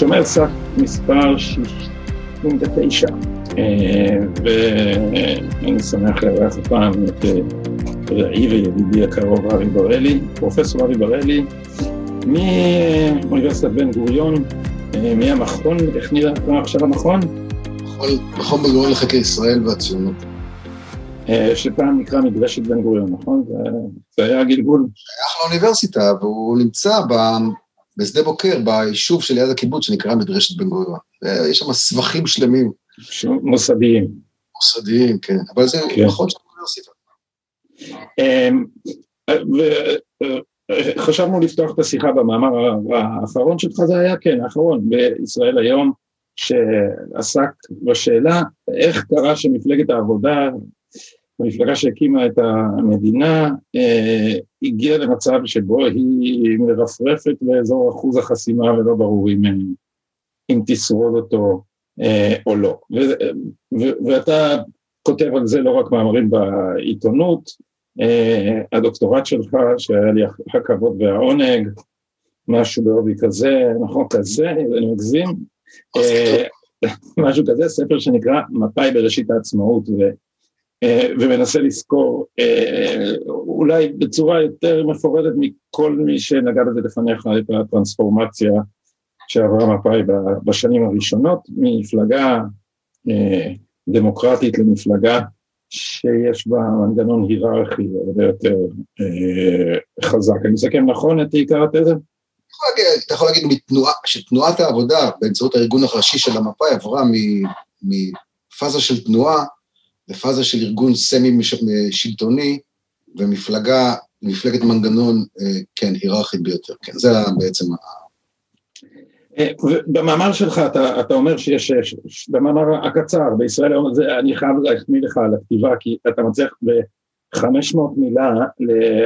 שומר סף מספר 69, אה, ואני שמח לארח הפעם את אה, רעי וידידי הקרוב אבי בראלי, פרופסור אבי בראלי, מאוניברסיטת בן גוריון, אה, מהמכון, איך נראה עכשיו המכון? מכון בן גוריון לחקר ישראל והציונות. שפעם נקרא מדרשת בן גוריון, נכון? זה היה גלגול. שייך לאוניברסיטה, והוא נמצא בשדה בוקר, ביישוב שליד הקיבוץ שנקרא מדרשת בן גוריון. יש שם סבכים שלמים. מוסדיים. מוסדיים, כן. אבל זה כן. נכון של אוניברסיטה. חשבנו לפתוח את השיחה במאמר האחרון שלך, זה היה, כן, האחרון, בישראל היום, שעסק בשאלה איך קרה שמפלגת העבודה המפלגה שהקימה את המדינה אה, הגיעה למצב שבו היא מרפרפת באזור אחוז החסימה ולא ברור אם, אם תשרוד אותו אה, או לא. ו, ו, ואתה כותב על זה לא רק מאמרים בעיתונות, הדוקטורט שלך, שהיה לי הכבוד והעונג, משהו בעובי כזה, נכון כזה, אני מגזים, אה, משהו כזה, ספר שנקרא מפא"י בראשית העצמאות, ו... אה, ומנסה לזכור אה, אולי בצורה יותר מפורטת מכל מי שנגע בזה לפניך את הטרנספורמציה שעברה מפא"י בשנים הראשונות ממפלגה אה, דמוקרטית למפלגה שיש בה מנגנון היררכי הרבה יותר חזק. אני מסכם נכון את עיקר התזה? אתה יכול להגיד מתנועה, שתנועת העבודה באמצעות הארגון הראשי של המפא"י עברה מפאזה של תנועה לפאזה של ארגון סמי-שלטוני ומפלגה, מפלגת מנגנון, אה, כן, היררכית ביותר, כן, זה בעצם. אה, במאמר שלך אתה, אתה אומר שיש, במאמר הקצר בישראל היום, זה, אני חייב להחמיא לך על הכתיבה, כי אתה מצליח ב-500 מילה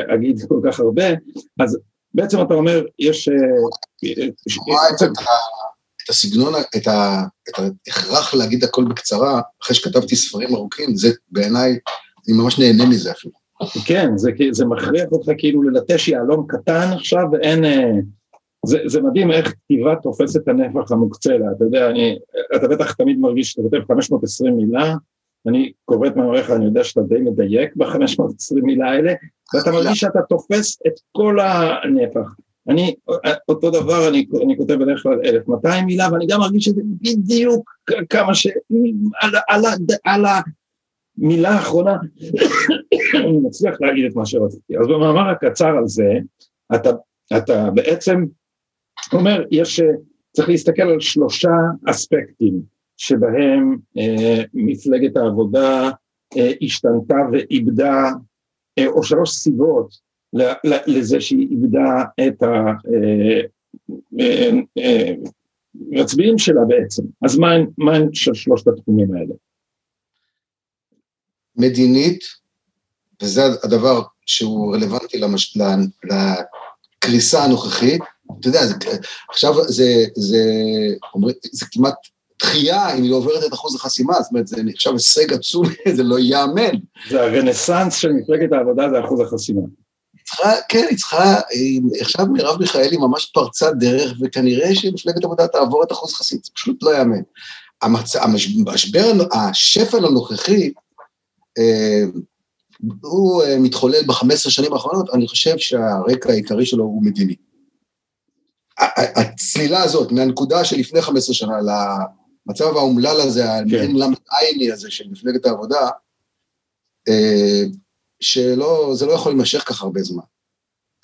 להגיד כל כך הרבה, אז בעצם אתה אומר, יש... אה, את הסגנון, את, ה, את ההכרח להגיד הכל בקצרה, אחרי שכתבתי ספרים ארוכים, זה בעיניי, אני ממש נהנה מזה אפילו. כן, זה, זה מכריח אותך כאילו ללטש יהלום קטן עכשיו, ואין... זה, זה מדהים איך כתיבה תופסת את הנפח המוקצה לה, אתה יודע, אני, אתה בטח תמיד מרגיש שאתה כותב 520 מילה, אני קורא את מאמריך, אני יודע שאתה די מדייק ב-520 מילה האלה, ואתה מרגיש שאתה תופס את כל הנפח. אני, אותו דבר, אני, אני כותב בדרך כלל 1,200 מילה, ואני גם מרגיש שזה בדיוק כמה ש... על, על, על המילה האחרונה, אני מצליח להגיד את מה שרציתי. אז במאמר הקצר על זה, אתה, אתה בעצם אומר, יש, צריך להסתכל על שלושה אספקטים שבהם אה, מפלגת העבודה אה, השתנתה ואיבדה, אה, או שלוש סיבות לזה שהיא איבדה את המצביעים אה, אה, שלה בעצם. אז מה הן של שלושת התחומים האלה? מדינית, וזה הדבר שהוא רלוונטי למש... לקריסה הנוכחית, אתה יודע, זה, עכשיו זה, זה, אומר, זה כמעט דחייה אם היא לא עוברת את אחוז החסימה, זאת אומרת, זה נחשב הישג עצום, זה לא ייאמן. זה הרנסאנס של מפלגת העבודה, זה אחוז החסימה. צריכה, כן, היא צריכה, עכשיו מרב מיכאלי ממש פרצה דרך, וכנראה שמפלגת עבודה תעבור את אחוז חסיד, זה פשוט לא יאמן. המצ... המשבר, השפל הנוכחי, אה, הוא אה, מתחולל ב-15 שנים האחרונות, אני חושב שהרקע העיקרי שלו הוא מדיני. הצלילה הזאת, מהנקודה שלפני 15 שנה למצב האומלל הזה, כן. המעין ל"ע הזה של מפלגת העבודה, אה, שלא, זה לא יכול להימשך כך הרבה זמן.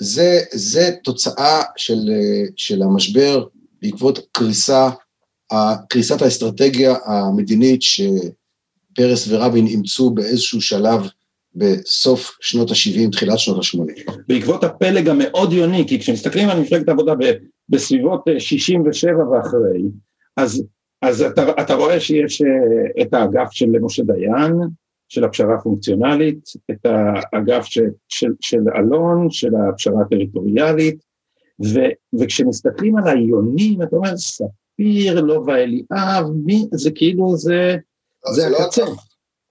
זה, זה תוצאה של, של המשבר בעקבות קריסה, קריסת האסטרטגיה המדינית שפרס ורבין אימצו באיזשהו שלב בסוף שנות ה-70, תחילת שנות ה-80. בעקבות הפלג המאוד יוני, כי כשמסתכלים על מפלגת העבודה בסביבות 67 ואחרי, אז, אז אתה, אתה רואה שיש אה, את האגף של משה דיין, של הפשרה הפונקציונלית, את האגף של, של, של אלון, של הפשרה הטריטוריאלית, ו- וכשמסתכלים על העיונים, אתה אומר, ספיר, לובה אליאב, מי, זה כאילו, זה, לא, זה, זה לא הקצה. אגף.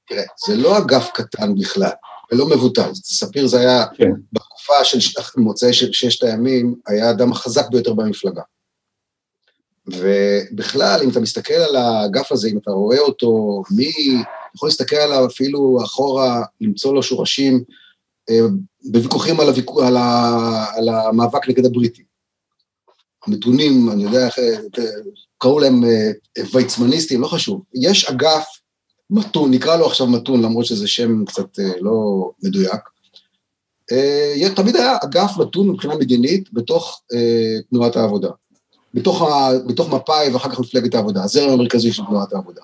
תראה, זה לא אגף קטן בכלל, ולא מבוטל. ספיר זה היה, כן. בתקופה של מוצאי של ששת הימים, היה האדם החזק ביותר במפלגה. ובכלל, אם אתה מסתכל על האגף הזה, אם אתה רואה אותו, מי יכול להסתכל עליו אפילו אחורה, למצוא לו שורשים אה, בוויכוחים על, הוויכוח, על, ה, על המאבק נגד הבריטים. נתונים, אני יודע איך, אה, קראו להם אה, ויצמניסטים, לא חשוב. יש אגף מתון, נקרא לו עכשיו מתון, למרות שזה שם קצת אה, לא מדויק. אה, תמיד היה אגף מתון מבחינה מדינית בתוך אה, תנועת העבודה. בתוך, בתוך מפא"י ואחר כך מפלגת העבודה, הזרם המרכזי של תנועת העבודה.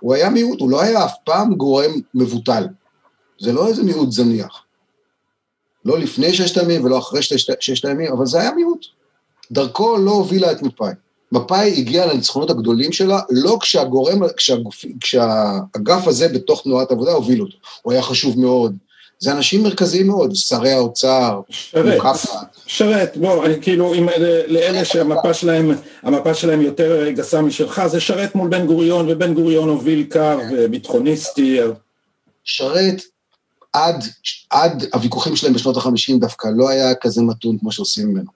הוא היה מיעוט, הוא לא היה אף פעם גורם מבוטל. זה לא איזה מיעוט זניח. לא לפני ששת הימים ולא אחרי ששת, הימים, אבל זה היה מיעוט. דרכו לא הובילה את מפא"י. מפא"י הגיעה לניצחונות הגדולים שלה, לא כשהגורם, כשהגוף, כשהאגף הזה בתוך תנועת העבודה הוביל אותו. הוא היה חשוב מאוד. זה אנשים מרכזיים מאוד, שרי האוצר, שרת. שרת, בוא, אני כאילו, אם, לאלה שהמפה שלהם, המפה שלהם יותר גסה משלך, זה שרת מול בן גוריון, ובן גוריון הוביל קו אה, ביטחוניסטי, שרת עד, עד הוויכוחים שלהם בשנות ה-50 דווקא לא היה כזה מתון כמו שעושים ממנו.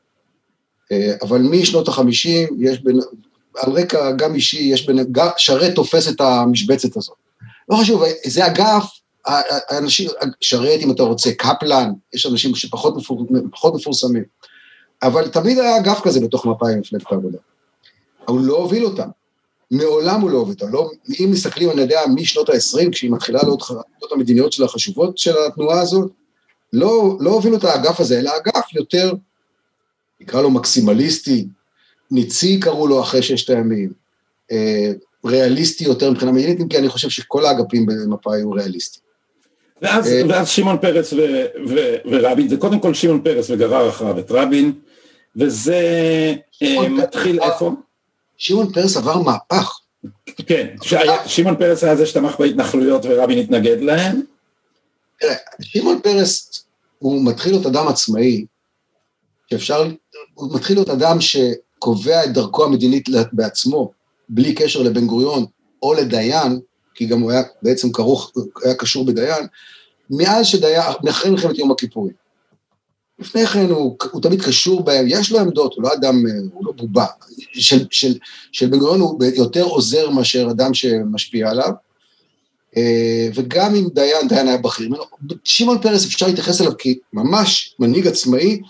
אה, אבל משנות ה-50 יש בין, על רקע גם אישי, יש בין, שרת תופס את המשבצת הזאת. לא חשוב, זה אגף, האנשים, שרת אם אתה רוצה, קפלן, יש אנשים שפחות מפור, מפורסמים, אבל תמיד היה אגף כזה בתוך מפא"י מפלגת העבודה. הוא לא הוביל אותם. מעולם הוא לא הוביל אותם. לא, אם מסתכלים, אני יודע, משנות ה-20, כשהיא מתחילה לעוד חרדות המדיניות של החשובות של התנועה הזאת, לא, לא הובילו את האגף הזה, אלא אגף יותר, נקרא לו מקסימליסטי, ניצי קראו לו אחרי ששת הימים, אה, ריאליסטי יותר מבחינה מדינית, אם כי אני חושב שכל האגפים במפא"י היו ריאליסטיים. ואז, אה, ואז שמעון פרס ו, ו, ורבין, זה קודם כל שמעון פרס וגרר אחריו את רבין, וזה אה, פרס מתחיל עבר- איפה? שמעון פרס עבר מהפך. כן, שמעון פרס היה זה שתמך בהתנחלויות ורבין התנגד תראה, שמעון פרס, הוא מתחיל להיות אדם עצמאי, שאפשר, הוא מתחיל להיות אדם שקובע את דרכו המדינית בעצמו, בלי קשר לבן גוריון או לדיין, כי גם הוא היה בעצם כרוך, היה קשור בדיין, מאז שדיין, אחרי מלחמת יום הכיפורים. לפני כן הוא, הוא תמיד קשור בהם, יש לו עמדות, הוא לא אדם, אה, הוא לא בובה. של, של, של בן גוריון הוא יותר עוזר מאשר אדם שמשפיע עליו. אה, וגם אם דיין, דיין היה בכיר. שמעון פרס אפשר להתייחס אליו כממש מנהיג עצמאי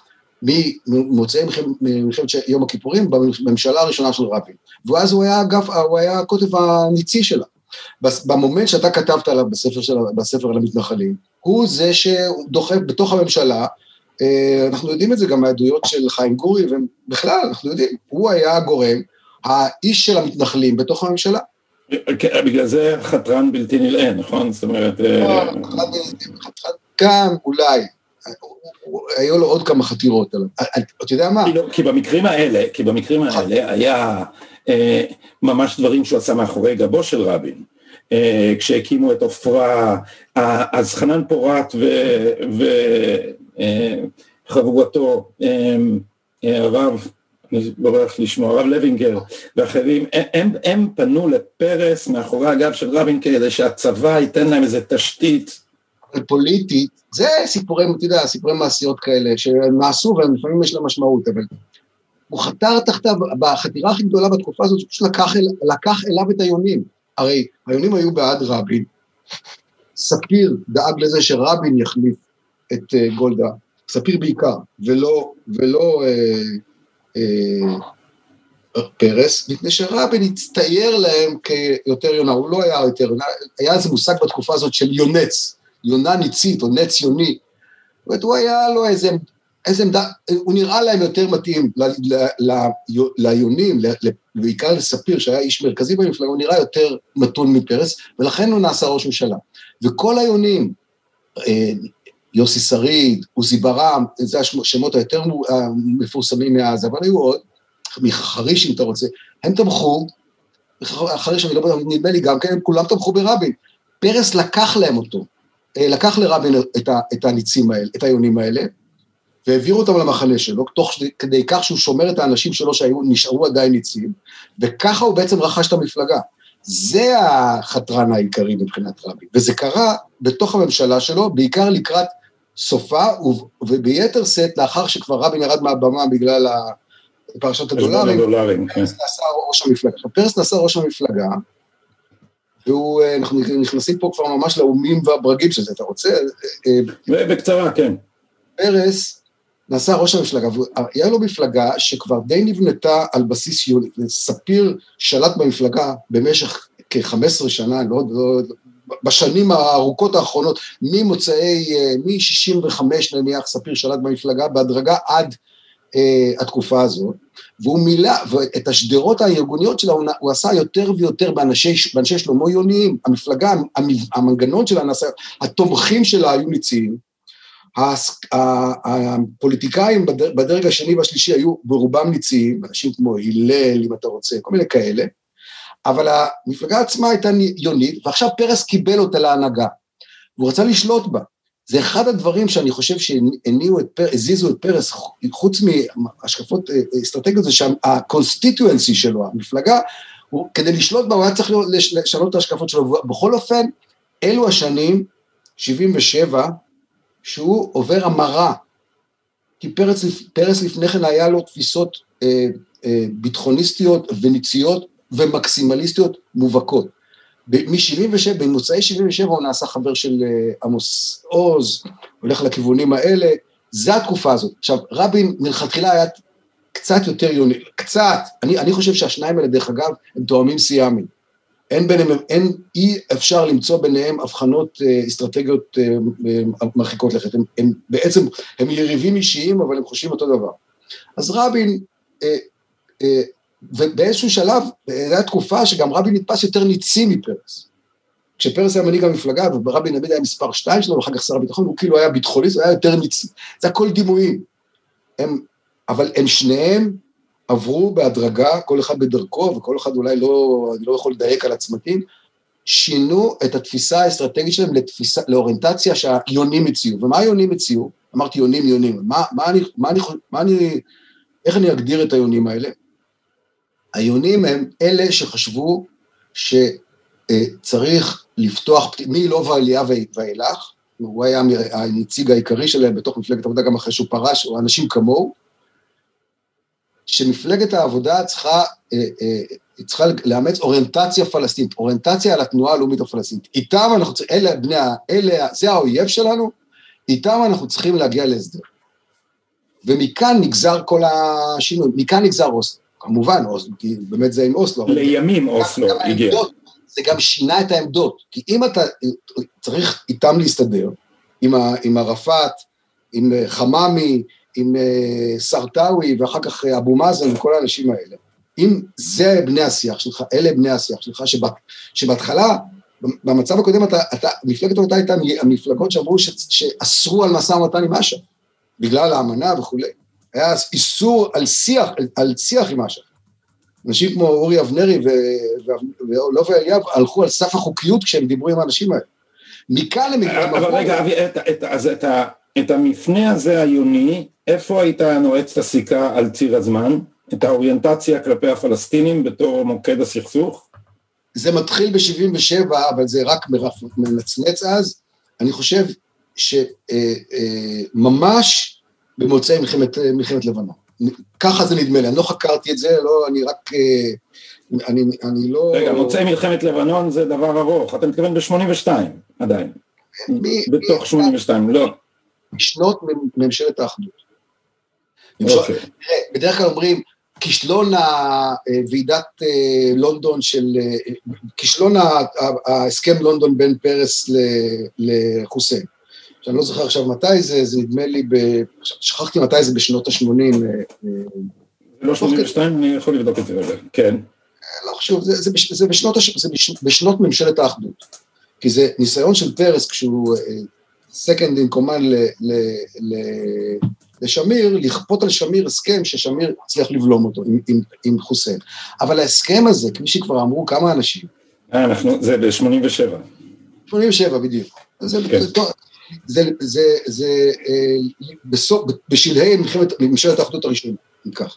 ממוצאי מלחמת יום הכיפורים בממשלה הראשונה של רבין. ואז הוא היה אגב, הוא היה הקוטב הניצי שלה. במומנט שאתה כתבת עליו בספר, של, בספר על המתנחלים, הוא זה שדוחף בתוך הממשלה, אה, אנחנו יודעים את זה גם מהעדויות של חיים גורי, ובכלל, אנחנו יודעים, הוא היה הגורם, האיש של המתנחלים בתוך הממשלה. כן, בגלל זה חתרן בלתי נלאה, נכון? זאת אומרת... אה, גם אולי, היו לו עוד כמה חתירות עליו. אתה יודע מה? כי במקרים האלה, כי במקרים האלה היה אה, ממש דברים שהוא עשה מאחורי גבו של רבין. אה, כשהקימו את עופרה, אז חנן פורת וחבורתו, הרב, אני בורח לשמוע, הרב לוינגר ואחרים, הם, הם פנו לפרס מאחורי הגב של רבין כדי שהצבא ייתן להם איזה תשתית. פוליטית, זה סיפורי, אתה יודע, סיפורי מעשיות כאלה, שנעשו ולפעמים יש להם משמעות, אבל הוא חתר תחתיו, בחתירה הכי גדולה בתקופה הזאת, הוא פשוט לקח, אל, לקח אליו את היונים. הרי היונים היו בעד רבין, ספיר דאג לזה שרבין יחליף את uh, גולדה, ספיר בעיקר, ולא, ולא אה, אה, פרס, מפני שרבין הצטייר להם כיותר יונה, הוא לא היה יותר יונה, היה איזה מושג בתקופה הזאת של יונץ, יונה ניצית או נץ יוני. זאת אומרת, הוא היה לו איזה, איזה עמדה, הוא נראה להם יותר מתאים ל, ל, ל, ליונים, ל, בעיקר לספיר, שהיה איש מרכזי במפלגה, הוא נראה יותר מתון מפרס, ולכן הוא נעשה ראש ממשלה. וכל היונים, יוסי שריד, עוזי ברם, זה השמות היותר מפורסמים מאז, אבל היו עוד, מחריש אם אתה רוצה, הם תמכו, חריש אני לא בטוח, נדמה לי גם כן, הם כולם תמכו ברבין. פרס לקח להם אותו, לקח לרבין את, הניצים האלה, את היונים האלה, והעבירו אותם למחנה שלו, תוך כדי כך שהוא שומר את האנשים שלו שנשארו עדיין ניצים, וככה הוא בעצם רכש את המפלגה. זה החתרן העיקרי מבחינת רבין, וזה קרה בתוך הממשלה שלו, בעיקר לקראת סופה, וביתר שאת לאחר שכבר רבין ירד מהבמה בגלל פרשת הדולרים, כן. פרס נעשה ראש המפלגה. פרס נעשה ראש המפלגה, ואנחנו נכנסים פה כבר ממש לאומים והברגים של זה, אתה רוצה? בקצרה, כן. פרס נעשה ראש המפלגה, והיה לו מפלגה שכבר די נבנתה על בסיס יוני, ספיר שלט במפלגה במשך כ-15 שנה, לא, לא, בשנים הארוכות האחרונות, ממוצאי, מ-65 נניח, ספיר שלט במפלגה, בהדרגה עד אה, התקופה הזאת, והוא מילא, ואת השדרות הארגוניות שלה הוא, הוא עשה יותר ויותר באנשי, באנשי שלמה יוניים, המפלגה, המנגנון שלה נעשה, התומכים שלה היו ניציים, הפוליטיקאים בדרג השני והשלישי היו ברובם ניציים, אנשים כמו הלל, אם אתה רוצה, כל מיני כאלה, אבל המפלגה עצמה הייתה יונית, ועכשיו פרס קיבל אותה להנהגה, והוא רצה לשלוט בה. זה אחד הדברים שאני חושב שהניעו את פרס, הזיזו את פרס, חוץ מהשקפות אה, אסטרטגיות, זה שה constituency שלו, המפלגה, הוא, כדי לשלוט בה הוא היה צריך לשנות את ההשקפות שלו. בכל אופן, אלו השנים, 77, שהוא עובר המרה. כי פרס, פרס לפני כן היה לו תפיסות אה, אה, ביטחוניסטיות וניציות ומקסימליסטיות מובהקות. מ-77, במוצאי 77 הוא נעשה חבר של אה, עמוס עוז, הולך לכיוונים האלה, זה התקופה הזאת. עכשיו, רבין מלכתחילה היה קצת יותר יוני, קצת, אני, אני חושב שהשניים האלה, דרך אגב, הם תואמים סיאמי. אין ביניהם, אין, אי אפשר למצוא ביניהם הבחנות אה, אסטרטגיות אה, מרחיקות לכת. הם, הם בעצם, הם יריבים אישיים, אבל הם חושבים אותו דבר. אז רבין, ובאיזשהו שלב, זו הייתה תקופה שגם רבין נתפס יותר ניצי מפרס. כשפרס היה מנהיג המפלגה, ורבין תמיד היה מספר שתיים שלו, ואחר כך שר הביטחון, הוא כאילו היה ביטחוניסט, הוא היה יותר ניצי. זה הכל דימויים. הם, אבל הם שניהם עברו בהדרגה, כל אחד בדרכו, וכל אחד אולי לא, אני לא יכול לדייק על הצמתים, שינו את התפיסה האסטרטגית שלהם לתפיסה, לאוריינטציה שהיונים הציעו. ומה היונים הציעו? אמרתי יונים, יונים. מה, מה אני, מה אני, מה אני, איך אני אגדיר את היונים האלה? היונים הם אלה שחשבו שצריך לפתוח, מלובה אליה ואילך, הוא היה הנציג העיקרי שלהם בתוך מפלגת העבודה גם אחרי שהוא פרש, או אנשים כמוהו, שמפלגת העבודה צריכה, אה, אה, צריכה לאמץ אוריינטציה פלסטינית, אוריינטציה על התנועה הלאומית הפלסטינית. איתם אנחנו צריכים, אלה בני, אלה, זה האויב שלנו, איתם אנחנו צריכים להגיע להסדר. ומכאן נגזר כל השינוי, מכאן נגזר אוסלו. כמובן, אוסלו, כי באמת זה עם אוסלו. לימים אוסלו הגיע. זה גם שינה את העמדות, כי אם אתה צריך איתם להסתדר, עם, ה, עם ערפאת, עם חממי, עם אה, סרטאוי, ואחר כך אה, אבו מאזן וכל האנשים האלה, אם זה בני השיח שלך, אלה בני השיח שלך, שבת, שבהתחלה, במצב הקודם, אתה, אתה, מפלגת העבודה הייתה המפלגות שאמרו ש, שאסרו על משא ומתן עם אש"ף, בגלל האמנה וכולי. היה איסור על שיח, על שיח עם אש"ף. אנשים כמו אורי אבנרי ולובה אליאב הלכו על סף החוקיות כשהם דיברו עם האנשים האלה. מכאן הם... אבל רגע, אבי, את המפנה הזה העיוני, איפה היית נועץ את הסיכה על ציר הזמן? את האוריינטציה כלפי הפלסטינים בתור מוקד הסכסוך? זה מתחיל ב-77, אבל זה רק מנצנץ אז. אני חושב שממש במוצאי מלחמת, מלחמת לבנון. ככה זה נדמה לי, אני לא חקרתי את זה, לא, אני רק... אני, אני לא... רגע, מוצאי מלחמת לבנון זה דבר ארוך, אתה מתכוון ב-82 עדיין. מי, בתוך מי 82, לא. בשנות ממשלת האחדות. אוקיי. תראה, בדרך כלל אומרים, כישלון ועידת אה, לונדון של, אה, כישלון ההסכם לונדון בין פרס לחוסיין. שאני לא זוכר עכשיו מתי זה, זה נדמה לי, ב... שכחתי מתי זה בשנות ה-80. אה, אה, לא 82, אני יכול לבדוק את זה רגע, כן. לא חשוב, זה, זה, זה, בשנות, זה בשנות ממשלת האחדות. כי זה ניסיון של פרס כשהוא אה, second in command ל, ל, ל, לשמיר, לכפות על שמיר הסכם ששמיר הצליח לבלום אותו עם, עם, עם חוסיין. אבל ההסכם הזה, כפי שכבר אמרו כמה אנשים... אה, אנחנו, זה ב-87. 87 בדיוק. זה, כן. זה, זה, זה אה, בסוף, בשלהי ממשלת האחדות הראשונה, אם כך.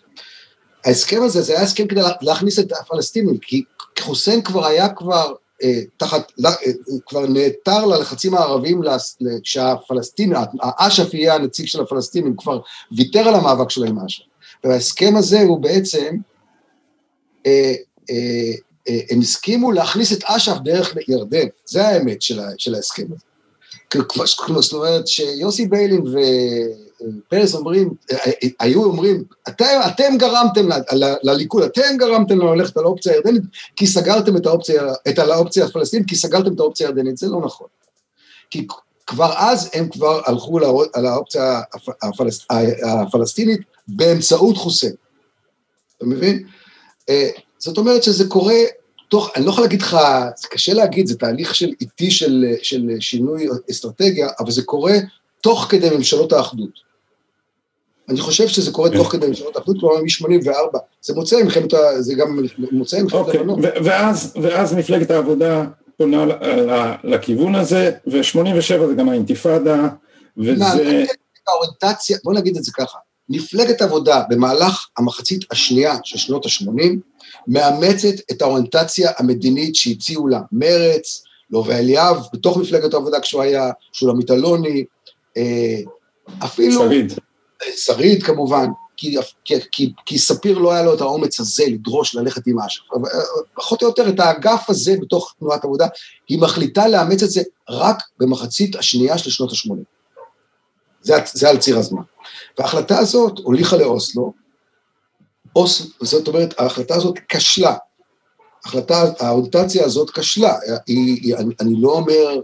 ההסכם הזה, זה היה הסכם כדי להכניס את הפלסטינים, כי חוסיין כבר היה כבר תחת, אה, כבר נעתר ללחצים הערבים שהפלסטינים, האש"ף יהיה הנציג של הפלסטינים, כבר ויתר על המאבק שלו עם אש"ף. וההסכם הזה הוא בעצם, אה, אה, אה, הם הסכימו להכניס את אש"ף דרך ירדן, זה האמת של ההסכם הזה. זאת אומרת שיוסי ביילין ופרס אומרים, היו אומרים, אתם, אתם גרמתם לליכוד, אתם גרמתם לו ללכת על האופציה הירדנית, כי סגרתם את האופציה, את האופציה הפלסטינית, כי סגרתם את האופציה הירדנית, זה לא נכון. כי כבר אז הם כבר הלכו על האופציה הפלס, הפלסטינית באמצעות חוסיין. אתה מבין? אה, זאת אומרת שזה קורה תוך, אני לא יכול להגיד לך, זה קשה להגיד, זה תהליך של איטי של, של שינוי אסטרטגיה, אבל זה קורה תוך כדי ממשלות האחדות. אני חושב שזה קורה תוך כדי ממשלות האחדות, כלומר מ-84, זה מוצא מלחמת, זה גם מוצא מלחמת אוקיי, לבנון. ואז, ואז מפלגת העבודה פונה לכיוון הזה, ו-87 זה גם האינתיפאדה, וזה... האוריינטציה, בוא נגיד את זה ככה, מפלגת עבודה במהלך המחצית השנייה של שנות ה-80, מאמצת את האוריינטציה המדינית שהציעו לה מרץ, לובה אליאב, בתוך מפלגת העבודה כשהוא היה, שולמית אלוני, אה, אפילו... שריד. שריד כמובן, כי, כי, כי, כי ספיר לא היה לו את האומץ הזה לדרוש ללכת עם אש"ף. אה, פחות או יותר את האגף הזה בתוך תנועת עבודה, היא מחליטה לאמץ את זה רק במחצית השנייה של שנות ה-80. זה, זה על ציר הזמן. וההחלטה הזאת הוליכה לאוסלו, אוס, זאת אומרת, ההחלטה הזאת כשלה. ההחלטה, האוריינטציה הזאת כשלה. היא, היא, אני, אני לא אומר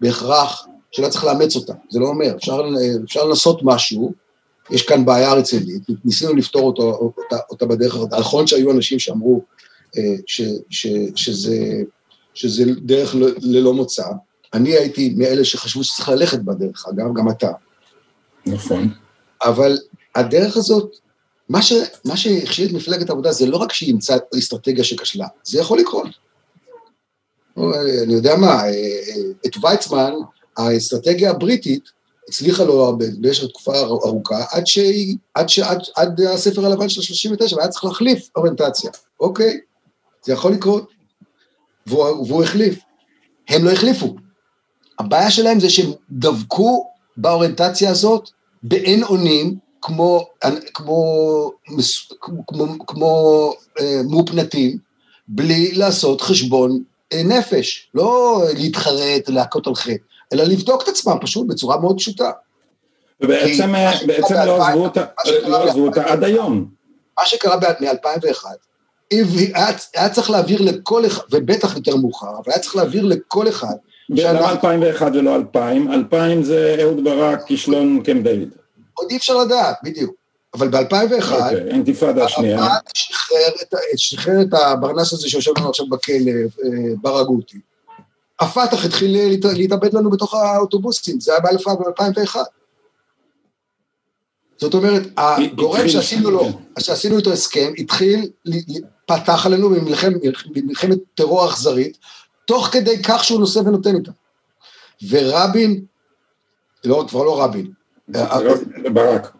בהכרח שלא צריך לאמץ אותה, זה לא אומר. אפשר, אפשר לנסות משהו, יש כאן בעיה רצינית, ניסינו לפתור אותו, אותה, אותה בדרך הזאת. נכון שהיו אנשים שאמרו אה, ש, ש, שזה, שזה דרך ללא מוצא. אני הייתי מאלה שחשבו שצריך ללכת בדרך, אגב, גם אתה. נכון. אבל הדרך הזאת מה, ש, מה שהכשיל את מפלגת העבודה זה לא רק שהיא אימצה אסטרטגיה שכשלה, זה יכול לקרות. אני יודע מה, אה, אה, את ויצמן, האסטרטגיה הבריטית הצליחה לו הרבה, במשך תקופה ארוכה, עד, שהיא, עד, שעד, עד הספר הלבן של 39, והיה צריך להחליף אוריינטציה. אוקיי, זה יכול לקרות. והוא, והוא החליף. הם לא החליפו. הבעיה שלהם זה שהם דבקו באוריינטציה הזאת באין אונים, כמו, כמו, כמו, כמו אה, מופנטים, בלי לעשות חשבון אה, נפש, לא להתחרט, להכות על חטא, אלא לבדוק את עצמם פשוט בצורה מאוד פשוטה. ובעצם בעצם לא עזבו אותה, לא אותה עד היום. מה שקרה מ-2001, היה, צריך להעביר לכל אחד, ובטח יותר מאוחר, אבל היה צריך להעביר לכל אחד. למה 2001 ולא 2000? 2000 זה אהוד ברק, כישלון קמפ דיוויד. עוד אי אפשר לדעת, בדיוק. אבל ב-2001, אוקיי, אינתיפאדה השנייה. שחרר את הברנס הזה שיושב לנו עכשיו בכלא, אה, ברגותי. הפת"ח התחיל להתאבד לנו בתוך האוטובוסים, זה היה ב-2001. זאת אומרת, הגורם שעשינו לו, שעשינו איתו הסכם, התחיל, פתח עלינו במלחמת טרור אכזרית, תוך כדי כך שהוא נושא ונותן איתה. ורבין, לא, כבר לא רבין, ברק.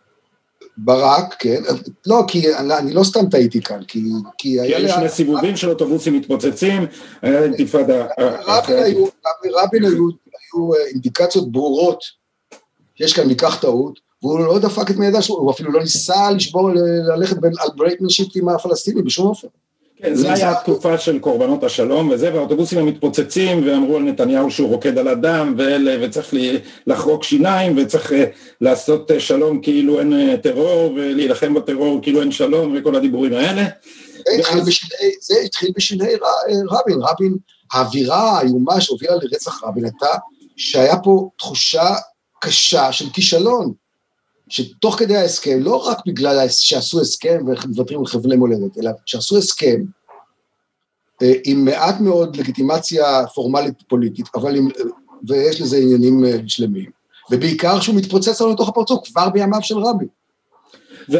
ברק, כן. לא, כי אני לא סתם טעיתי כאן, כי... כי היו שני סיבובים של אוטובוסים מתפוצצים, היה אינתיפאדה רבין היו אה, אינדיקציות ברורות שיש כאן מקח טעות, והוא לא דפק את מידע שלו, הוא אפילו לא ניסה לשבור, ללכת על brinkmanship עם הפלסטינים בשום אופן. כן, זה היה התקופה של קורבנות השלום וזה, והאוטובוסים הם מתפוצצים ואמרו על נתניהו שהוא רוקד על הדם וצריך לחרוק שיניים וצריך אה, לעשות אה, שלום כאילו אין אה, טרור ולהילחם בטרור כאילו אין שלום וכל הדיבורים האלה. זה התחיל בשלהי רבין, רבין, האווירה האיומה שהובילה לרצח רבין הייתה שהיה פה תחושה קשה של כישלון. שתוך כדי ההסכם, לא רק בגלל שעשו הסכם ומוותרים על חבלי מולדת, אלא שעשו הסכם אה, עם מעט מאוד לגיטימציה פורמלית פוליטית, אבל עם, ויש לזה עניינים אה, שלמים, ובעיקר שהוא מתפוצץ לנו לתוך הפרצוף כבר בימיו של רבין.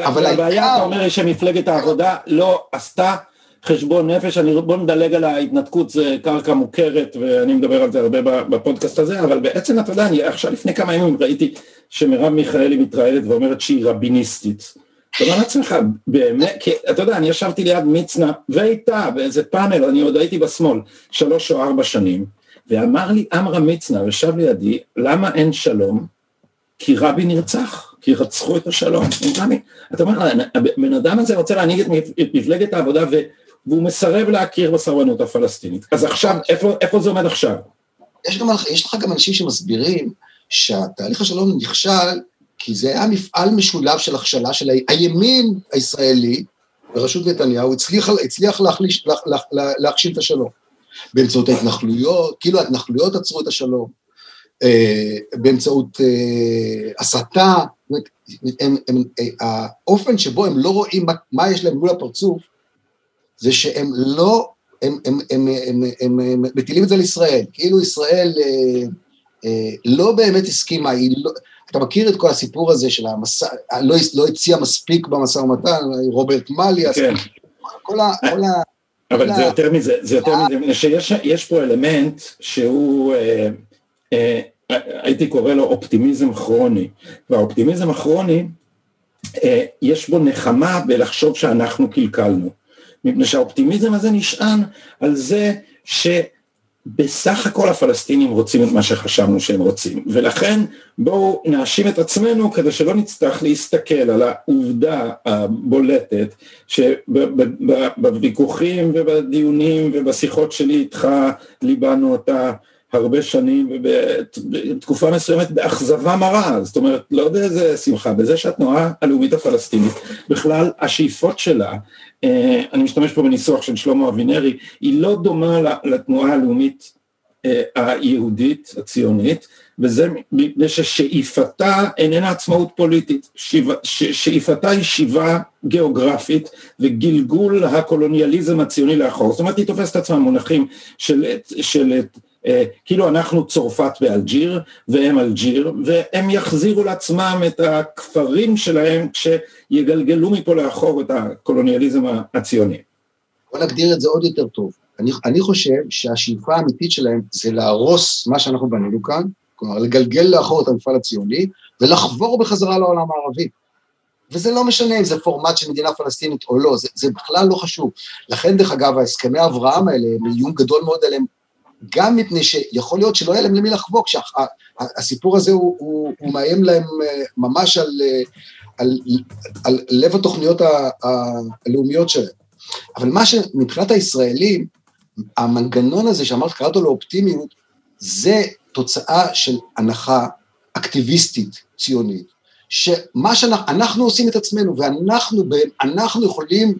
אבל הבעיה, אתה אומר, שמפלגת העבודה לא עשתה חשבון נפש, אני, בוא נדלג על ההתנתקות, זה קרקע מוכרת ואני מדבר על זה הרבה בפודקאסט הזה, אבל בעצם אתה יודע, אני עכשיו לפני כמה ימים ראיתי שמרב מיכאלי מתראיינת ואומרת שהיא רביניסטית. אתה אומר לעצמך, באמת, כי אתה יודע, אני ישבתי ליד מצנע ואיתה באיזה פאנל, אני עוד הייתי בשמאל, שלוש או ארבע שנים, ואמר לי עמרם מצנע, ישב לידי, למה אין שלום? כי רבין נרצח, כי רצחו את השלום. אתה אומר, הבן אדם הזה רוצה להנהיג את מפלגת העבודה והוא מסרב להכיר בסרבנות הפלסטינית. אז עכשיו, איפה, איפה זה עומד עכשיו? יש, גם, יש לך גם אנשים שמסבירים שהתהליך השלום נכשל כי זה היה מפעל משולב של הכשלה של הימין הישראלי בראשות נתניהו, הצליח, הצליח להחליש, לה, לה, לה, להכשיל את השלום. באמצעות ההתנחלויות, כאילו ההתנחלויות עצרו את השלום, אה, באמצעות אה, הסתה, הם, הם, אה, האופן שבו הם לא רואים מה, מה יש להם מול הפרצוף, זה שהם לא, הם, הם, הם, הם, הם, הם מטילים את זה על ישראל, כאילו ישראל אה, אה, לא באמת הסכימה, היא לא, אתה מכיר את כל הסיפור הזה של המסע, לא, לא הציע מספיק במשא ומתן, רוברט מאלי, כן. כל ה... כל ה אבל זה יותר מזה, זה יותר מזה, מפני שיש פה אלמנט שהוא, אה, אה, הייתי קורא לו אופטימיזם כרוני, והאופטימיזם הכרוני, אה, יש בו נחמה בלחשוב שאנחנו קלקלנו, מפני שהאופטימיזם הזה נשען על זה ש... בסך הכל הפלסטינים רוצים את מה שחשבנו שהם רוצים, ולכן בואו נאשים את עצמנו כדי שלא נצטרך להסתכל על העובדה הבולטת שבוויכוחים ובדיונים ובשיחות שלי איתך ליבנו אותה הרבה שנים ובתקופה מסוימת באכזבה מרה, זאת אומרת לא באיזה שמחה, בזה שהתנועה הלאומית הפלסטינית בכלל השאיפות שלה אני משתמש פה בניסוח של שלמה אבינרי, היא לא דומה לתנועה הלאומית אה, היהודית, הציונית, וזה מפני ששאיפתה איננה עצמאות פוליטית, שאיפתה היא שיבה גיאוגרפית וגלגול הקולוניאליזם הציוני לאחור, זאת אומרת היא תופסת עצמה מונחים של, של אה, כאילו אנחנו צרפת באלג'יר והם אלג'יר והם יחזירו לעצמם את הכפרים שלהם כשיגלגלו מפה לאחור את הקולוניאליזם הציוני. בוא נגדיר את זה עוד יותר טוב. אני, אני חושב שהשאיפה האמיתית שלהם זה להרוס מה שאנחנו בנינו כאן, כלומר לגלגל לאחור את המפעל הציוני ולחבור בחזרה לעולם הערבי. וזה לא משנה אם זה פורמט של מדינה פלסטינית או לא, זה, זה בכלל לא חשוב. לכן, דרך אגב, הסכמי אברהם האלה הם איום גדול מאוד עליהם גם מפני שיכול להיות שלא יהיה להם למי לחבוק, שהסיפור הזה הוא, הוא, הוא מאיים להם אה, ממש על, אה, על, על לב התוכניות הלאומיות שלהם. אבל מה שמבחינת הישראלים, המנגנון הזה שאמרת, קראת לו אופטימיות, זה תוצאה של הנחה אקטיביסטית ציונית, שמה שאנחנו עושים את עצמנו, ואנחנו אנחנו יכולים,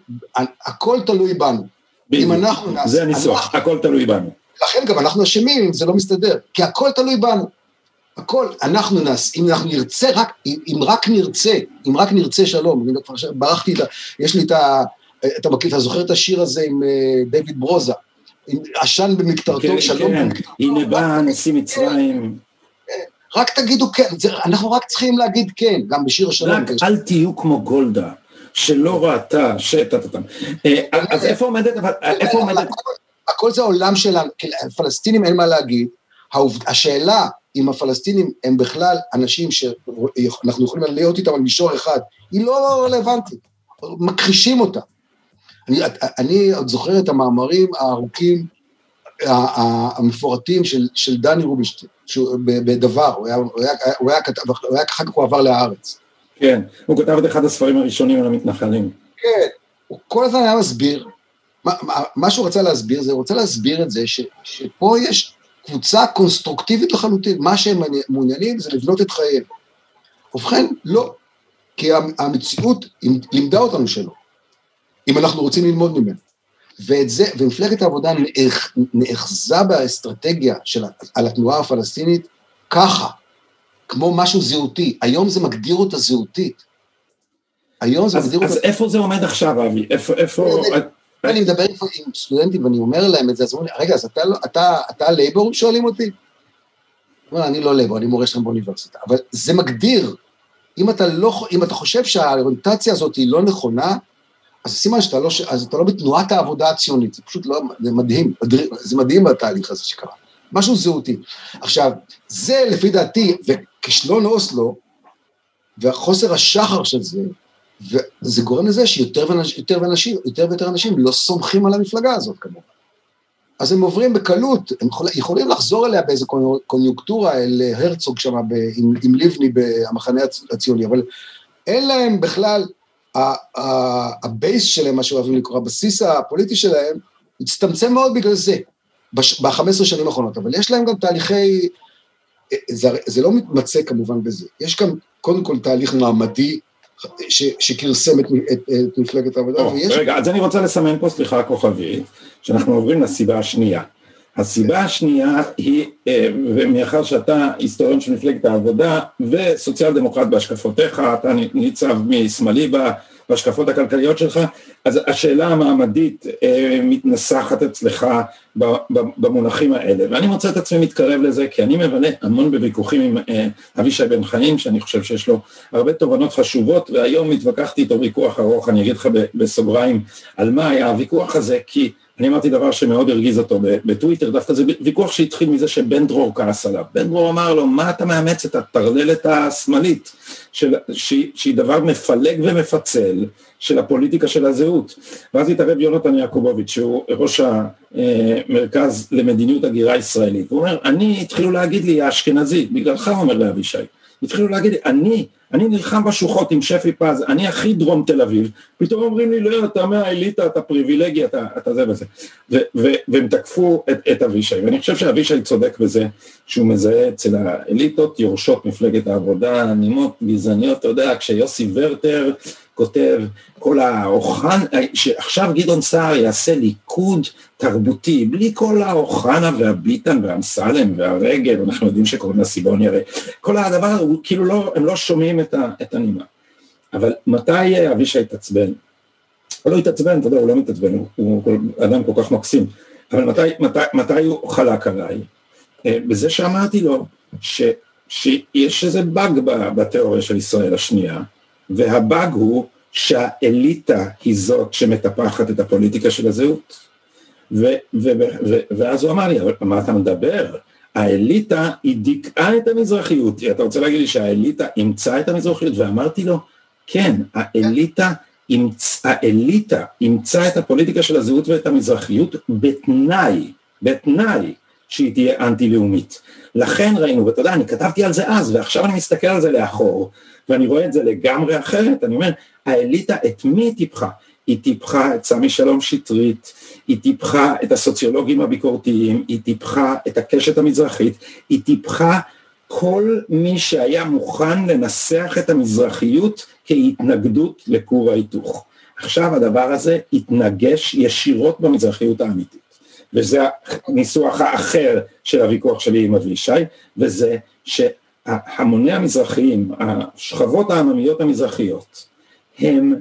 הכל תלוי בנו. אם אנחנו נעשה... זה הניסוח, הכל תלוי בנו. לכן גם אנחנו אשמים אם זה לא מסתדר, כי הכל תלוי בנו. הכל, אנחנו נעש, אם אנחנו נרצה רק, אם רק נרצה, אם רק נרצה שלום, אני כבר ברחתי, יש לי את ה... אתה מכיר, אתה זוכר את השיר הזה עם אה, דיוויד ברוזה, עם עשן במקטרתו, כן, שלום כן. במקטרתו. הנה בא נשיא מצרים. כן, רק תגידו כן, אנחנו רק צריכים להגיד כן, גם בשיר השלום. רק אל תהיו כמו גולדה, שלא ראתה, שטטטם. אה, אז איפה עומדת, איפה עומדת... הכל זה העולם שלנו, לפלסטינים אין מה להגיד. השאלה אם הפלסטינים הם בכלל אנשים שאנחנו יכולים להיות איתם על מישור אחד, היא לא רלוונטית, מכחישים אותה. אני, אני עוד זוכר את המאמרים הארוכים, המפורטים של, של דני רובינשטיין, בדבר, הוא היה, הוא היה, הוא היה כתב, הוא היה, אחר כך הוא עבר לארץ. כן, הוא כתב את אחד הספרים הראשונים על המתנחלים. כן, הוא כל הזמן היה מסביר מה, מה שהוא רצה להסביר זה, הוא רוצה להסביר את זה ש, שפה יש קבוצה קונסטרוקטיבית לחלוטין, מה שהם מעוניינים זה לבנות את חייהם. ובכן, לא, כי המציאות לימדה אותנו שלא, אם אנחנו רוצים ללמוד ממנו. ואת זה, ומפלגת העבודה נאח, נאחזה באסטרטגיה של, על התנועה הפלסטינית ככה, כמו משהו זהותי. היום זה מגדיר אותה זהותית. היום זה אז, מגדיר אז אותה... אז איפה זה עומד עכשיו, אבי? איפה... איפה... אני מדבר עם סטודנטים ואני אומר להם את זה, אז אומרים לי, רגע, אז אתה, לא, אתה, אתה לייבור? שואלים אותי. אומר, אני לא לייבור, אני מורה שלכם באוניברסיטה. אבל זה מגדיר, אם אתה, לא, אם אתה חושב שהאוריינטציה הזאת היא לא נכונה, אז סימן שאתה לא, אז אתה לא בתנועת העבודה הציונית, זה פשוט לא, זה מדהים, זה מדהים בתהליך הזה שקרה. משהו זהותי. עכשיו, זה לפי דעתי, וכישלון אוסלו, וחוסר השחר של זה, וזה גורם לזה שיותר ויותר אנשים, יותר ויותר אנשים לא סומכים על המפלגה הזאת כמובן. אז הם עוברים בקלות, הם יכול, יכולים לחזור אליה באיזו קוניונקטורה אל הרצוג שם עם, עם לבני במחנה הציוני, אבל אין להם בכלל, הבייס שלהם, מה שאוהבים לקרוא, הבסיס הפוליטי שלהם, הצטמצם מאוד בגלל זה, ב-15 שנים האחרונות, אבל יש להם גם תהליכי, זה, זה לא מתמצא כמובן בזה, יש גם קודם כל תהליך מעמדי שכרסם את, את, את מפלגת העבודה. או, ויש... רגע, אז אני רוצה לסמן פה, סליחה, כוכבית, שאנחנו עוברים לסיבה השנייה. הסיבה השנייה היא, אה, ומאחר שאתה היסטוריון של מפלגת העבודה וסוציאל דמוקרט בהשקפותיך, אתה ניצב משמאלי בהשקפות הכלכליות שלך, אז השאלה המעמדית אה, מתנסחת אצלך במונחים האלה, ואני מוצא את עצמי מתקרב לזה כי אני מבלה המון בוויכוחים עם אה, אבישי בן חיים, שאני חושב שיש לו הרבה תובנות חשובות, והיום התווכחתי איתו ויכוח ארוך, אני אגיד לך בסוגריים על מה היה הוויכוח הזה, כי אני אמרתי דבר שמאוד הרגיז אותו בטוויטר, דווקא זה ויכוח שהתחיל מזה שבן דרור כעס עליו. בן דרור אמר לו, מה אתה מאמץ את הטרללת השמאלית, שהיא דבר מפלג ומפצל של הפוליטיקה של הזהות. ואז התערב יונתן יעקובוביץ', שהוא ראש המרכז למדיניות הגירה ישראלית. הוא אומר, אני, התחילו להגיד לי, האשכנזי, בגללך, אומר לאבישי, התחילו להגיד לי, אני, אני נלחם בשוחות עם שפי פז, אני הכי דרום תל אביב, פתאום אומרים לי, לא, אתה מהאליטה, אתה פריבילגי, אתה, אתה זה וזה. ו, ו, והם תקפו את, את אבישי, ואני חושב שאבישי צודק בזה שהוא מזהה אצל האליטות יורשות מפלגת העבודה, נימות גזעניות, אתה יודע, כשיוסי ורטר כותב, כל האוחן, שעכשיו גדעון סער יעשה ליכוד תרבותי, בלי כל האוחנה והביטן והאמסלם והרגל, אנחנו יודעים שקוראים לה סיבוני הרי, כל הדבר, הוא כאילו לא, הם לא שומעים את, ה, את הנימה. אבל מתי אבישי התעצבן? הוא לא התעצבן, אתה יודע, הוא לא מתעצבן, הוא, הוא אדם כל כך מקסים, אבל מתי, מתי, מתי הוא חלק עליי? אה, בזה שאמרתי לו ש, שיש איזה באג בתיאוריה של ישראל השנייה, והבאג הוא שהאליטה היא זאת שמטפחת את הפוליטיקה של הזהות. ו, ו, ו, ואז הוא אמר לי, אבל מה אתה מדבר? האליטה היא דיכאה את המזרחיות. אתה רוצה להגיד לי שהאליטה אימצה את המזרחיות? ואמרתי לו, כן, האליטה, אימצ, האליטה אימצה את הפוליטיקה של הזהות ואת המזרחיות בתנאי, בתנאי שהיא תהיה אנטי-לאומית. לכן ראינו, ואתה יודע, אני כתבתי על זה אז, ועכשיו אני מסתכל על זה לאחור, ואני רואה את זה לגמרי אחרת, אני אומר, האליטה את מי היא טיפחה? היא טיפחה את סמי שלום שטרית, היא טיפחה את הסוציולוגים הביקורתיים, היא טיפחה את הקשת המזרחית, היא טיפחה כל מי שהיה מוכן לנסח את המזרחיות כהתנגדות לכור ההיתוך. עכשיו הדבר הזה התנגש ישירות במזרחיות האמיתית, וזה הניסוח האחר של הוויכוח שלי עם אבישי, וזה ש... המוני המזרחיים, השכבות העממיות המזרחיות, הם,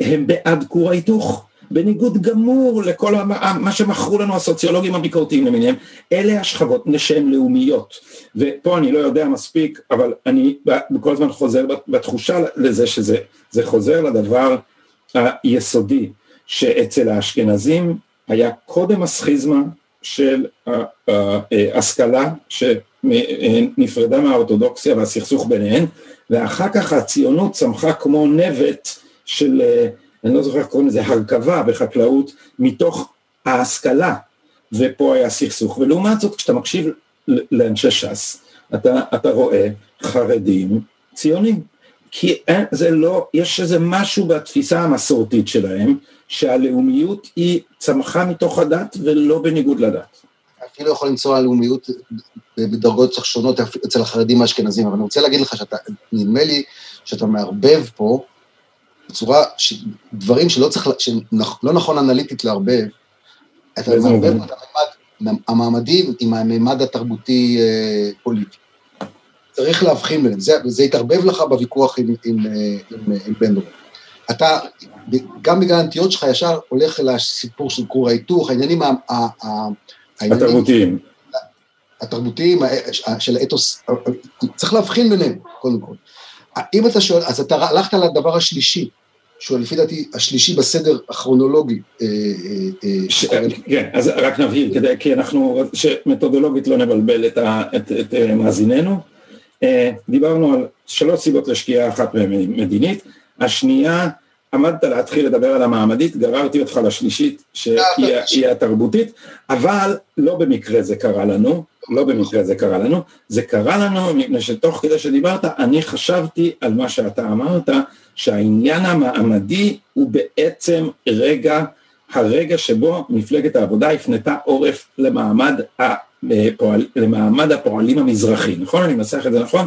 הם בעד כור ההיתוך, בניגוד גמור לכל מה שמכרו לנו הסוציולוגים הביקורתיים למיניהם, אלה השכבות שהן לאומיות, ופה אני לא יודע מספיק, אבל אני כל הזמן חוזר בתחושה לזה שזה חוזר לדבר היסודי, שאצל האשכנזים היה קודם הסכיזמה של ההשכלה, שנפרדה מהאורתודוקסיה והסכסוך ביניהן, ואחר כך הציונות צמחה כמו נבט של, אני לא זוכר איך קוראים לזה, הרכבה בחקלאות, מתוך ההשכלה, ופה היה סכסוך. ולעומת זאת, כשאתה מקשיב לאנשי ש"ס, אתה, אתה רואה חרדים ציונים. כי אין, זה לא, יש איזה משהו בתפיסה המסורתית שלהם, שהלאומיות היא צמחה מתוך הדת ולא בניגוד לדת. אפילו יכול למצוא הלאומיות בדרגות שונות אצל החרדים האשכנזים, אבל אני רוצה להגיד לך שאתה, נדמה לי שאתה מערבב פה בצורה, ש, דברים שלא צריך, שלא נכון אנליטית לערבב, אתה מערבב את הממד המעמדי עם הממד התרבותי-פוליטי. אה, צריך להבחין ביניהם, זה, זה יתערבב לך בוויכוח עם, עם, עם, עם, עם בן דרום. אתה, גם בגלל הנטיות שלך ישר הולך לסיפור של כור ההיתוך, העניינים התרבותיים. התרבותיים של האתוס, צריך להבחין ביניהם, קודם כל. אם אתה שואל, אז אתה הלכת לדבר השלישי, שהוא לפי דעתי השלישי בסדר הכרונולוגי. אה, ש... כן, אז רק נבהיר, כדי, כי אנחנו, שמתודולוגית לא נבלבל את, ה, את, את מאזיננו. דיברנו על שלוש סיבות לשקיעה, אחת מדינית, השנייה עמדת להתחיל לדבר על המעמדית, גררתי אותך לשלישית שהיא התרבותית, אבל לא במקרה זה קרה לנו, לא במקרה זה קרה לנו, זה קרה לנו מפני שתוך כדי שדיברת, אני חשבתי על מה שאתה אמרת, שהעניין המעמדי הוא בעצם רגע, הרגע שבו מפלגת העבודה הפנתה עורף למעמד, הפועל, למעמד הפועלים המזרחי, נכון? אני מנסח את זה נכון?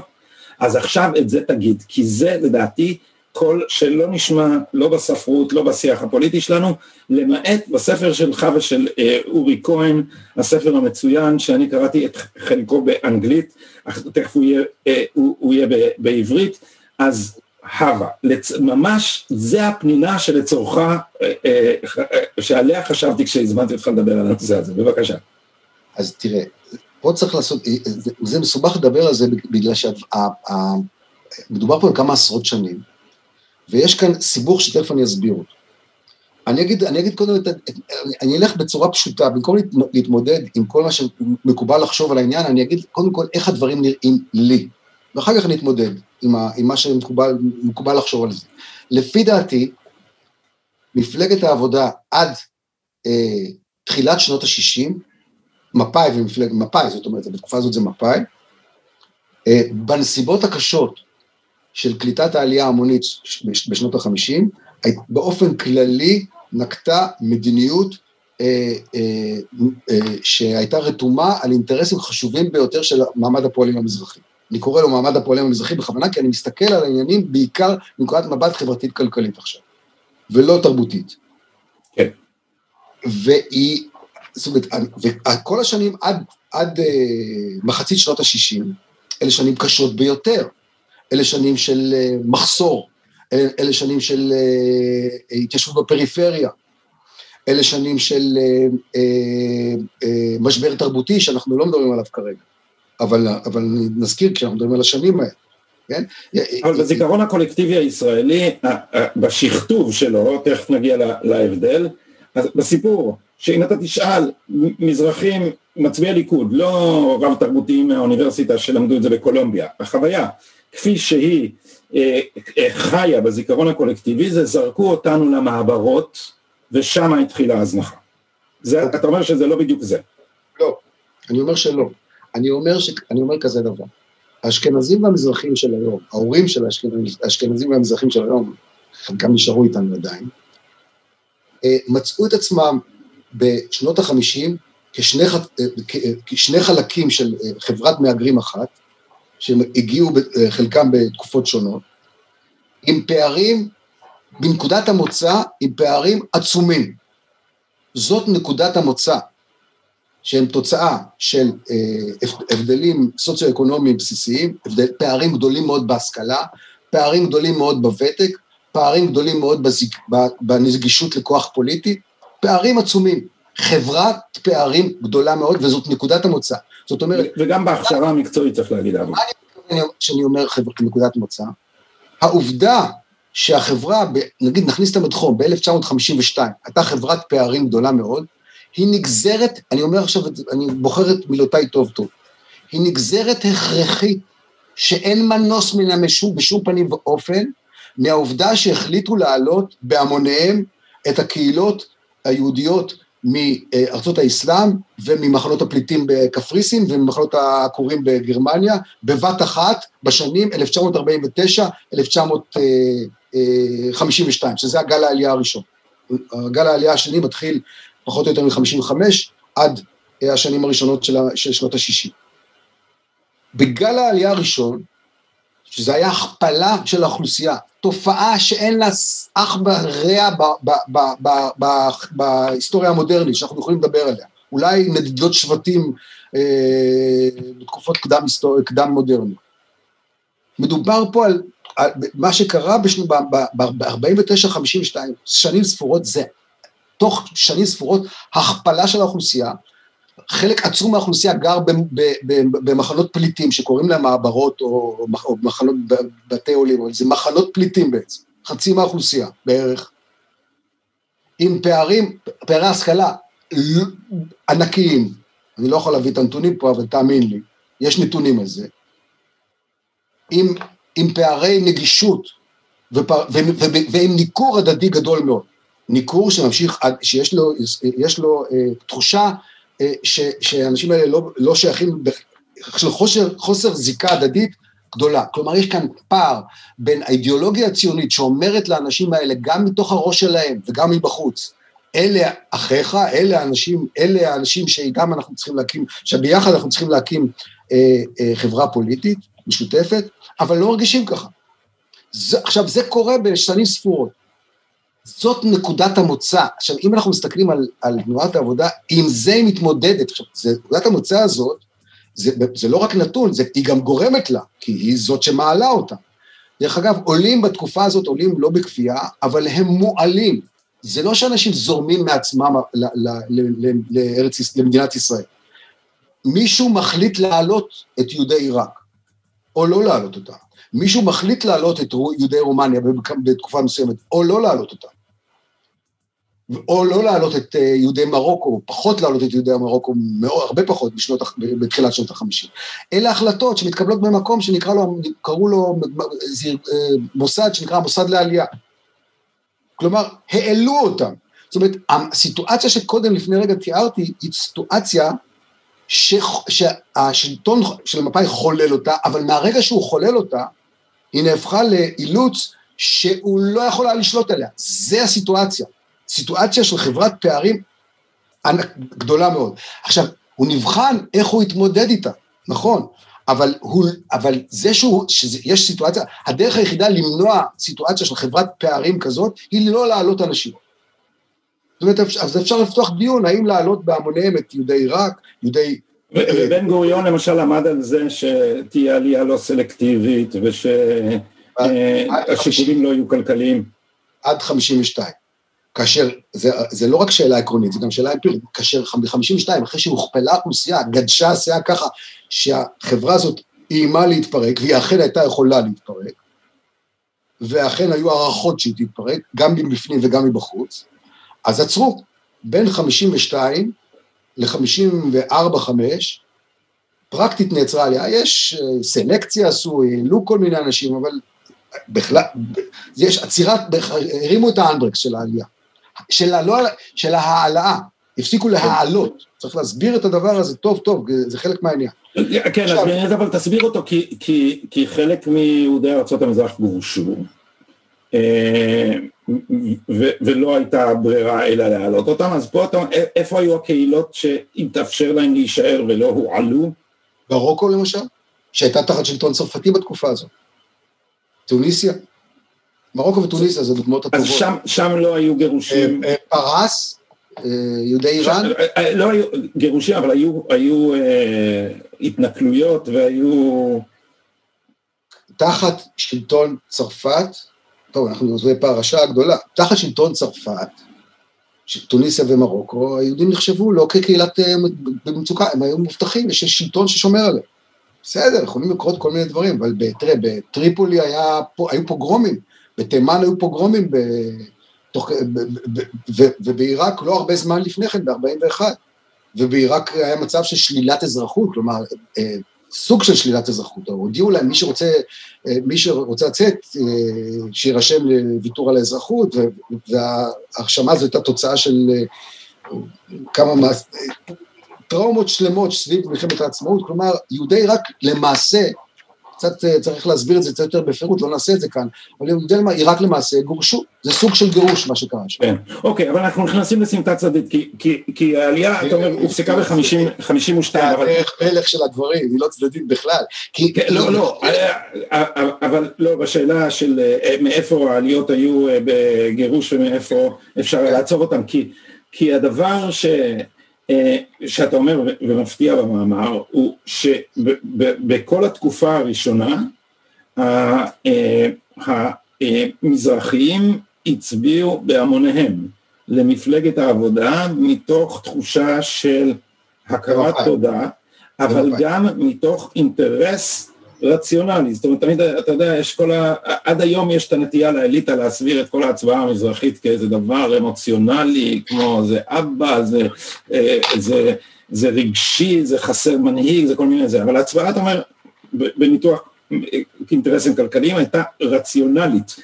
אז עכשיו את זה תגיד, כי זה לדעתי קול שלא נשמע לא בספרות, לא בשיח הפוליטי שלנו, למעט בספר שלך ושל אה, אורי כהן, הספר המצוין שאני קראתי את חלקו באנגלית, תכף הוא יהיה, אה, הוא, הוא יהיה ב, בעברית, אז הווה, לצ... ממש זה הפנינה שלצורך, אה, אה, שעליה חשבתי כשהזמנתי אותך לדבר על הנושא הזה, בבקשה. אז תראה, פה צריך לעשות, זה, זה מסובך לדבר על זה בגלל שמדובר פה על כמה עשרות שנים. ויש כאן סיבוך שתכף אני אסביר אותו. אני אגיד, אני אגיד קודם, את, את, אני אלך בצורה פשוטה, במקום להתמודד עם כל מה שמקובל לחשוב על העניין, אני אגיד קודם כל איך הדברים נראים לי, ואחר כך אני אתמודד עם, ה, עם מה שמקובל לחשוב על זה. לפי דעתי, מפלגת העבודה עד אה, תחילת שנות ה-60, מפא"י ומפלגת, מפא"י, זאת אומרת, בתקופה הזאת זה מפא"י, אה, בנסיבות הקשות של קליטת העלייה ההמונית בשנות ה-50, באופן כללי נקטה מדיניות אה, אה, אה, שהייתה רתומה על אינטרסים חשובים ביותר של מעמד הפועלים המזרחי. אני קורא לו מעמד הפועלים המזרחי בכוונה, כי אני מסתכל על העניינים בעיקר מנקודת מבט חברתית-כלכלית עכשיו, ולא תרבותית. כן. והיא, זאת אומרת, וכל השנים עד, עד אה, מחצית שנות ה-60, אלה שנים קשות ביותר. אלה שנים של אה, מחסור, אלה שנים של אה, התיישבות בפריפריה, אלה שנים של אה, משבר תרבותי שאנחנו לא מדברים עליו כרגע, אבל, אבל נזכיר כשאנחנו מדברים על השנים האלה. כן? אבל בזיכרון הקולקטיבי הישראלי, בשכתוב שלו, תכף נגיע להבדל, אז בסיפור, שאם אתה תשאל מזרחים מצביעי ליכוד, לא רב תרבותיים מהאוניברסיטה שלמדו את זה בקולומביה, החוויה כפי שהיא אה, אה, חיה בזיכרון הקולקטיבי, זה זרקו אותנו למעברות, ושם התחילה ההזנחה. זה, אתה אומר שזה לא בדיוק זה. לא, אני אומר שלא. אני אומר, ש... אני אומר כזה דבר. האשכנזים והמזרחים של היום, ההורים של האשכנזים והמזרחים של היום, חלקם נשארו איתנו עדיין, אה, מצאו את עצמם בשנות החמישים כשני, כשני חלקים של חברת מהגרים אחת, שהם הגיעו אה, חלקם בתקופות שונות, עם פערים, בנקודת המוצא, עם פערים עצומים. זאת נקודת המוצא, שהם תוצאה של אה, הבדלים סוציו-אקונומיים בסיסיים, הבדל, פערים גדולים מאוד בהשכלה, פערים גדולים מאוד בוותק, פערים גדולים מאוד בזיק, בנגישות לכוח פוליטי, פערים עצומים. חברת פערים גדולה מאוד, וזאת נקודת המוצא. זאת אומרת... וגם בהכשרה המקצועית צריך להגיד, אבי. מה אני כשאני אומר חברה כנקודת מוצא? העובדה שהחברה, נגיד נכניס את המדחום, ב-1952, הייתה חברת פערים גדולה מאוד, היא נגזרת, אני אומר עכשיו, אני בוחר את מילותיי טוב טוב, היא נגזרת הכרחית שאין מנוס מן המשום בשום פנים ואופן, מהעובדה שהחליטו להעלות בהמוניהם את הקהילות היהודיות מארצות האסלאם וממחנות הפליטים בקפריסין וממחנות העקורים בגרמניה, בבת אחת בשנים 1949-1952, שזה הגל העלייה הראשון. הגל העלייה השני מתחיל פחות או יותר מ-55 עד השנים הראשונות של, שנות ה-60. בגל העלייה הראשון, שזה היה הכפלה של האוכלוסייה, תופעה שאין לה אח ורע בהיסטוריה המודרנית, שאנחנו יכולים לדבר עליה. אולי נדידות שבטים אה, בתקופות קדם, קדם מודרניות. מדובר פה על, על מה שקרה ב-49-52, שנים ספורות, זה תוך שנים ספורות הכפלה של האוכלוסייה, חלק עצום מהאוכלוסייה גר במחנות פליטים שקוראים להם מעברות או, או מחנות בתי עולים, אבל זה מחנות פליטים בעצם. חצי מהאוכלוסייה בערך, עם פערים, פערי השכלה ענקיים, אני לא יכול להביא את הנתונים פה, אבל תאמין לי, יש נתונים על זה, עם, עם פערי נגישות ופר, ו, ו, ו, ועם ניכור הדדי גדול מאוד. ניכור שממשיך, שיש לו, לו אה, תחושה ש, שהאנשים האלה לא, לא שייכים, של חוסר, חוסר זיקה הדדית גדולה. כלומר, יש כאן פער בין האידיאולוגיה הציונית שאומרת לאנשים האלה, גם מתוך הראש שלהם וגם מבחוץ, אלה אחיך, אלה האנשים, אלה האנשים שגם אנחנו צריכים להקים, שביחד אנחנו צריכים להקים אה, אה, חברה פוליטית משותפת, אבל לא מרגישים ככה. זה, עכשיו, זה קורה בשנים ספורות. זאת נקודת המוצא. עכשיו, אם אנחנו מסתכלים על, על תנועת העבודה, עם זה היא מתמודדת. עכשיו, זה, נקודת המוצא הזאת, זה, זה לא רק נתון, זה, היא גם גורמת לה, כי היא זאת שמעלה אותה. דרך אגב, עולים בתקופה הזאת, עולים לא בכפייה, אבל הם מועלים. זה לא שאנשים זורמים מעצמם לארץ, למדינת ישראל. מישהו מחליט להעלות את יהודי עיראק, או לא להעלות אותם. מישהו מחליט להעלות את יהודי רומניה בתקופה מסוימת, או לא להעלות אותם. או לא להעלות את אה, יהודי מרוקו, פחות להעלות את יהודי מרוקו, הרבה פחות בשנות, בתחילת שנות החמישים. אלה החלטות שמתקבלות במקום שנקרא לו, קראו לו אה, מוסד שנקרא מוסד לעלייה. כלומר, העלו אותם. זאת אומרת, הסיטואציה שקודם, לפני רגע תיארתי, היא סיטואציה ש, שהשלטון של מפא"י חולל אותה, אבל מהרגע שהוא חולל אותה, היא נהפכה לאילוץ שהוא לא יכול היה לשלוט עליה. זה הסיטואציה. סיטואציה של חברת פערים גדולה מאוד. עכשיו, הוא נבחן איך הוא יתמודד איתה, נכון, אבל, הוא, אבל זה שהוא, שיש סיטואציה, הדרך היחידה למנוע סיטואציה של חברת פערים כזאת, היא לא להעלות אנשים. זאת אומרת, אז אפשר לפתוח דיון, האם להעלות בהמוניהם את יהודי עיראק, יהודי... ובן גוריון למשל עמד על זה שתהיה עלייה לא סלקטיבית ושהשיקולים לא יהיו כלכליים. עד 52. כאשר, זה, זה לא רק שאלה עקרונית, זה גם שאלה אמפירית, כאשר ב-52, אחרי שהוכפלה האוכלוסייה, גדשה הסיעה ככה, שהחברה הזאת איימה להתפרק, והיא אכן הייתה יכולה להתפרק, ואכן היו הערכות שהיא תתפרק, גם מבפנים וגם מבחוץ, אז עצרו. בין 52 ל-54-5, פרקטית נעצרה עליה, יש אה, סלקציה עשו, העלו כל מיני אנשים, אבל בכלל, יש עצירת, הרימו את האנדרקס של העלייה. של, הלא, של ההעלאה, הפסיקו להעלות. צריך להסביר את הדבר הזה טוב טוב, זה חלק מהעניין. כן, אז באמת אבל תסביר אותו, כי, כי, כי חלק מיהודי ארצות המזרח גורשו, אה, ולא הייתה ברירה אלא להעלות אותם, אז פה אתה, איפה היו הקהילות שהתאפשר להן להישאר ולא הועלו? מרוקו למשל, שהייתה תחת שלטון צרפתי בתקופה הזאת. טוניסיה, מרוקו וטוניסיה זה דוגמאות הטובות. אז שם, שם לא היו גירושים. אה, אה, פרס, אה, יהודי איראן. לא היו גירושים, אבל היו, היו התנכלויות והיו... תחת שלטון צרפת, טוב, אנחנו זו פרשה גדולה, תחת שלטון צרפת, טוניסיה ומרוקו, היהודים נחשבו לא כקהילת במצוקה, הם היו מובטחים, יש שלטון ששומר עליהם. בסדר, יכולים לקרות כל מיני דברים, אבל תראה, בטריפולי היה, היו פוגרומים, בתימן היו פוגרומים ב, ובעיראק לא הרבה זמן לפני כן, ב-41, ובעיראק היה מצב של שלילת אזרחות, כלומר, אה, סוג של שלילת אזרחות, הודיעו להם, מי שרוצה, אה, מי שרוצה לצאת, אה, שיירשם לוויתור על האזרחות, וההרשמה הזו הייתה תוצאה של כמה טראומות שלמות סביב מלחמת העצמאות, כלומר, יהודי עיראק למעשה קצת אה, צריך להסביר את זה קצת יותר בפירוט, לא נעשה את זה כאן, אבל יהודי עיראק למעשה גורשו, זה סוג של גירוש מה שקרה שם. כן, אוקיי, אבל אנחנו נכנסים לסמטה צדדית, כי, כי, כי העלייה, אתה אומר, הופסקה ב-52, אבל... זה מלך של הדברים, היא לא צדדית בכלל. כי... כן, לא, לא, אה, אה, אבל לא, בשאלה של מאיפה העליות היו בגירוש ומאיפה אפשר לעצור אותם, כי הדבר ש... אה, שאתה אומר ומפתיע במאמר הוא שבכל התקופה הראשונה אה, המזרחיים הצביעו בהמוניהם למפלגת העבודה מתוך תחושה של הכרת תודה אבל גם מתוך אינטרס רציונלי, זאת אומרת, תמיד, אתה יודע, יש כל ה... עד היום יש את הנטייה לאליטה להסביר את כל ההצבעה המזרחית כאיזה דבר אמוציונלי, כמו זה אבא, זה, אה, זה, זה רגשי, זה חסר מנהיג, זה כל מיני זה, אבל ההצבעה, אתה אומר, בניתוח אינטרסים כלכליים הייתה רציונלית.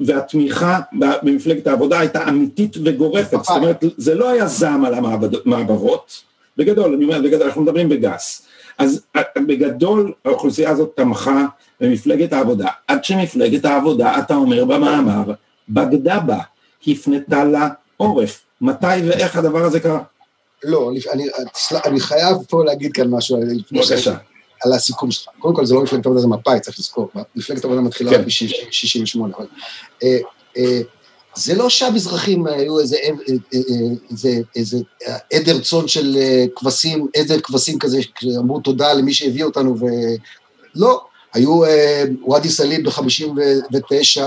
והתמיכה במפלגת העבודה הייתה אמיתית וגורפת, זאת אומרת, זה לא היה זעם על המעברות, בגדול, אני אומר, בגדול, אנחנו מדברים בגס. אז אה, בגדול האוכלוסייה הזאת תמכה במפלגת העבודה, עד שמפלגת העבודה, אתה אומר במאמר, בגדה בה, הפנתה לה עורף. מתי ואיך הדבר הזה קרה? לא, אני, אני חייב פה להגיד כאן משהו. בבקשה. על הסיכום שלך. קודם כל, זה לא מפלגת העבודה, זה מפא"י, צריך לזכור. מפלגת העבודה מתחילה כן. ב-68, אבל... אה, אה, זה לא שהמזרחים היו איזה, איזה, איזה, איזה עדר צאן של כבשים, עדר כבשים כזה, שאמרו תודה למי שהביא אותנו, ולא, היו ואדי סאליב ב-59,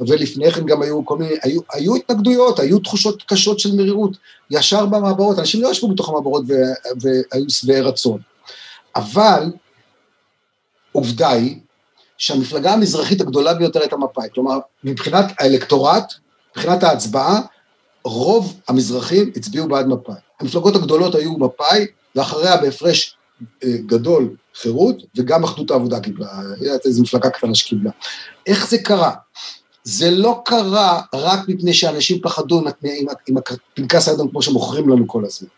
ולפני כן גם היו כל מיני, היו, היו התנגדויות, היו תחושות קשות של מרירות, ישר במעברות, אנשים לא ישבו בתוך המעברות והיו שבעי רצון. אבל עובדה היא שהמפלגה המזרחית הגדולה ביותר הייתה מפא"י, כלומר, מבחינת האלקטורט, מבחינת ההצבעה, רוב המזרחים הצביעו בעד מפא"י. המפלגות הגדולות היו מפא"י, ואחריה בהפרש אה, גדול חירות, וגם אחדות העבודה קיבלה, יודעת איזו מפלגה קטנה שקיבלה. איך זה קרה? זה לא קרה רק מפני שאנשים פחדו עם, עם, עם הפנקס האדם כמו שמוכרים לנו כל הזמן.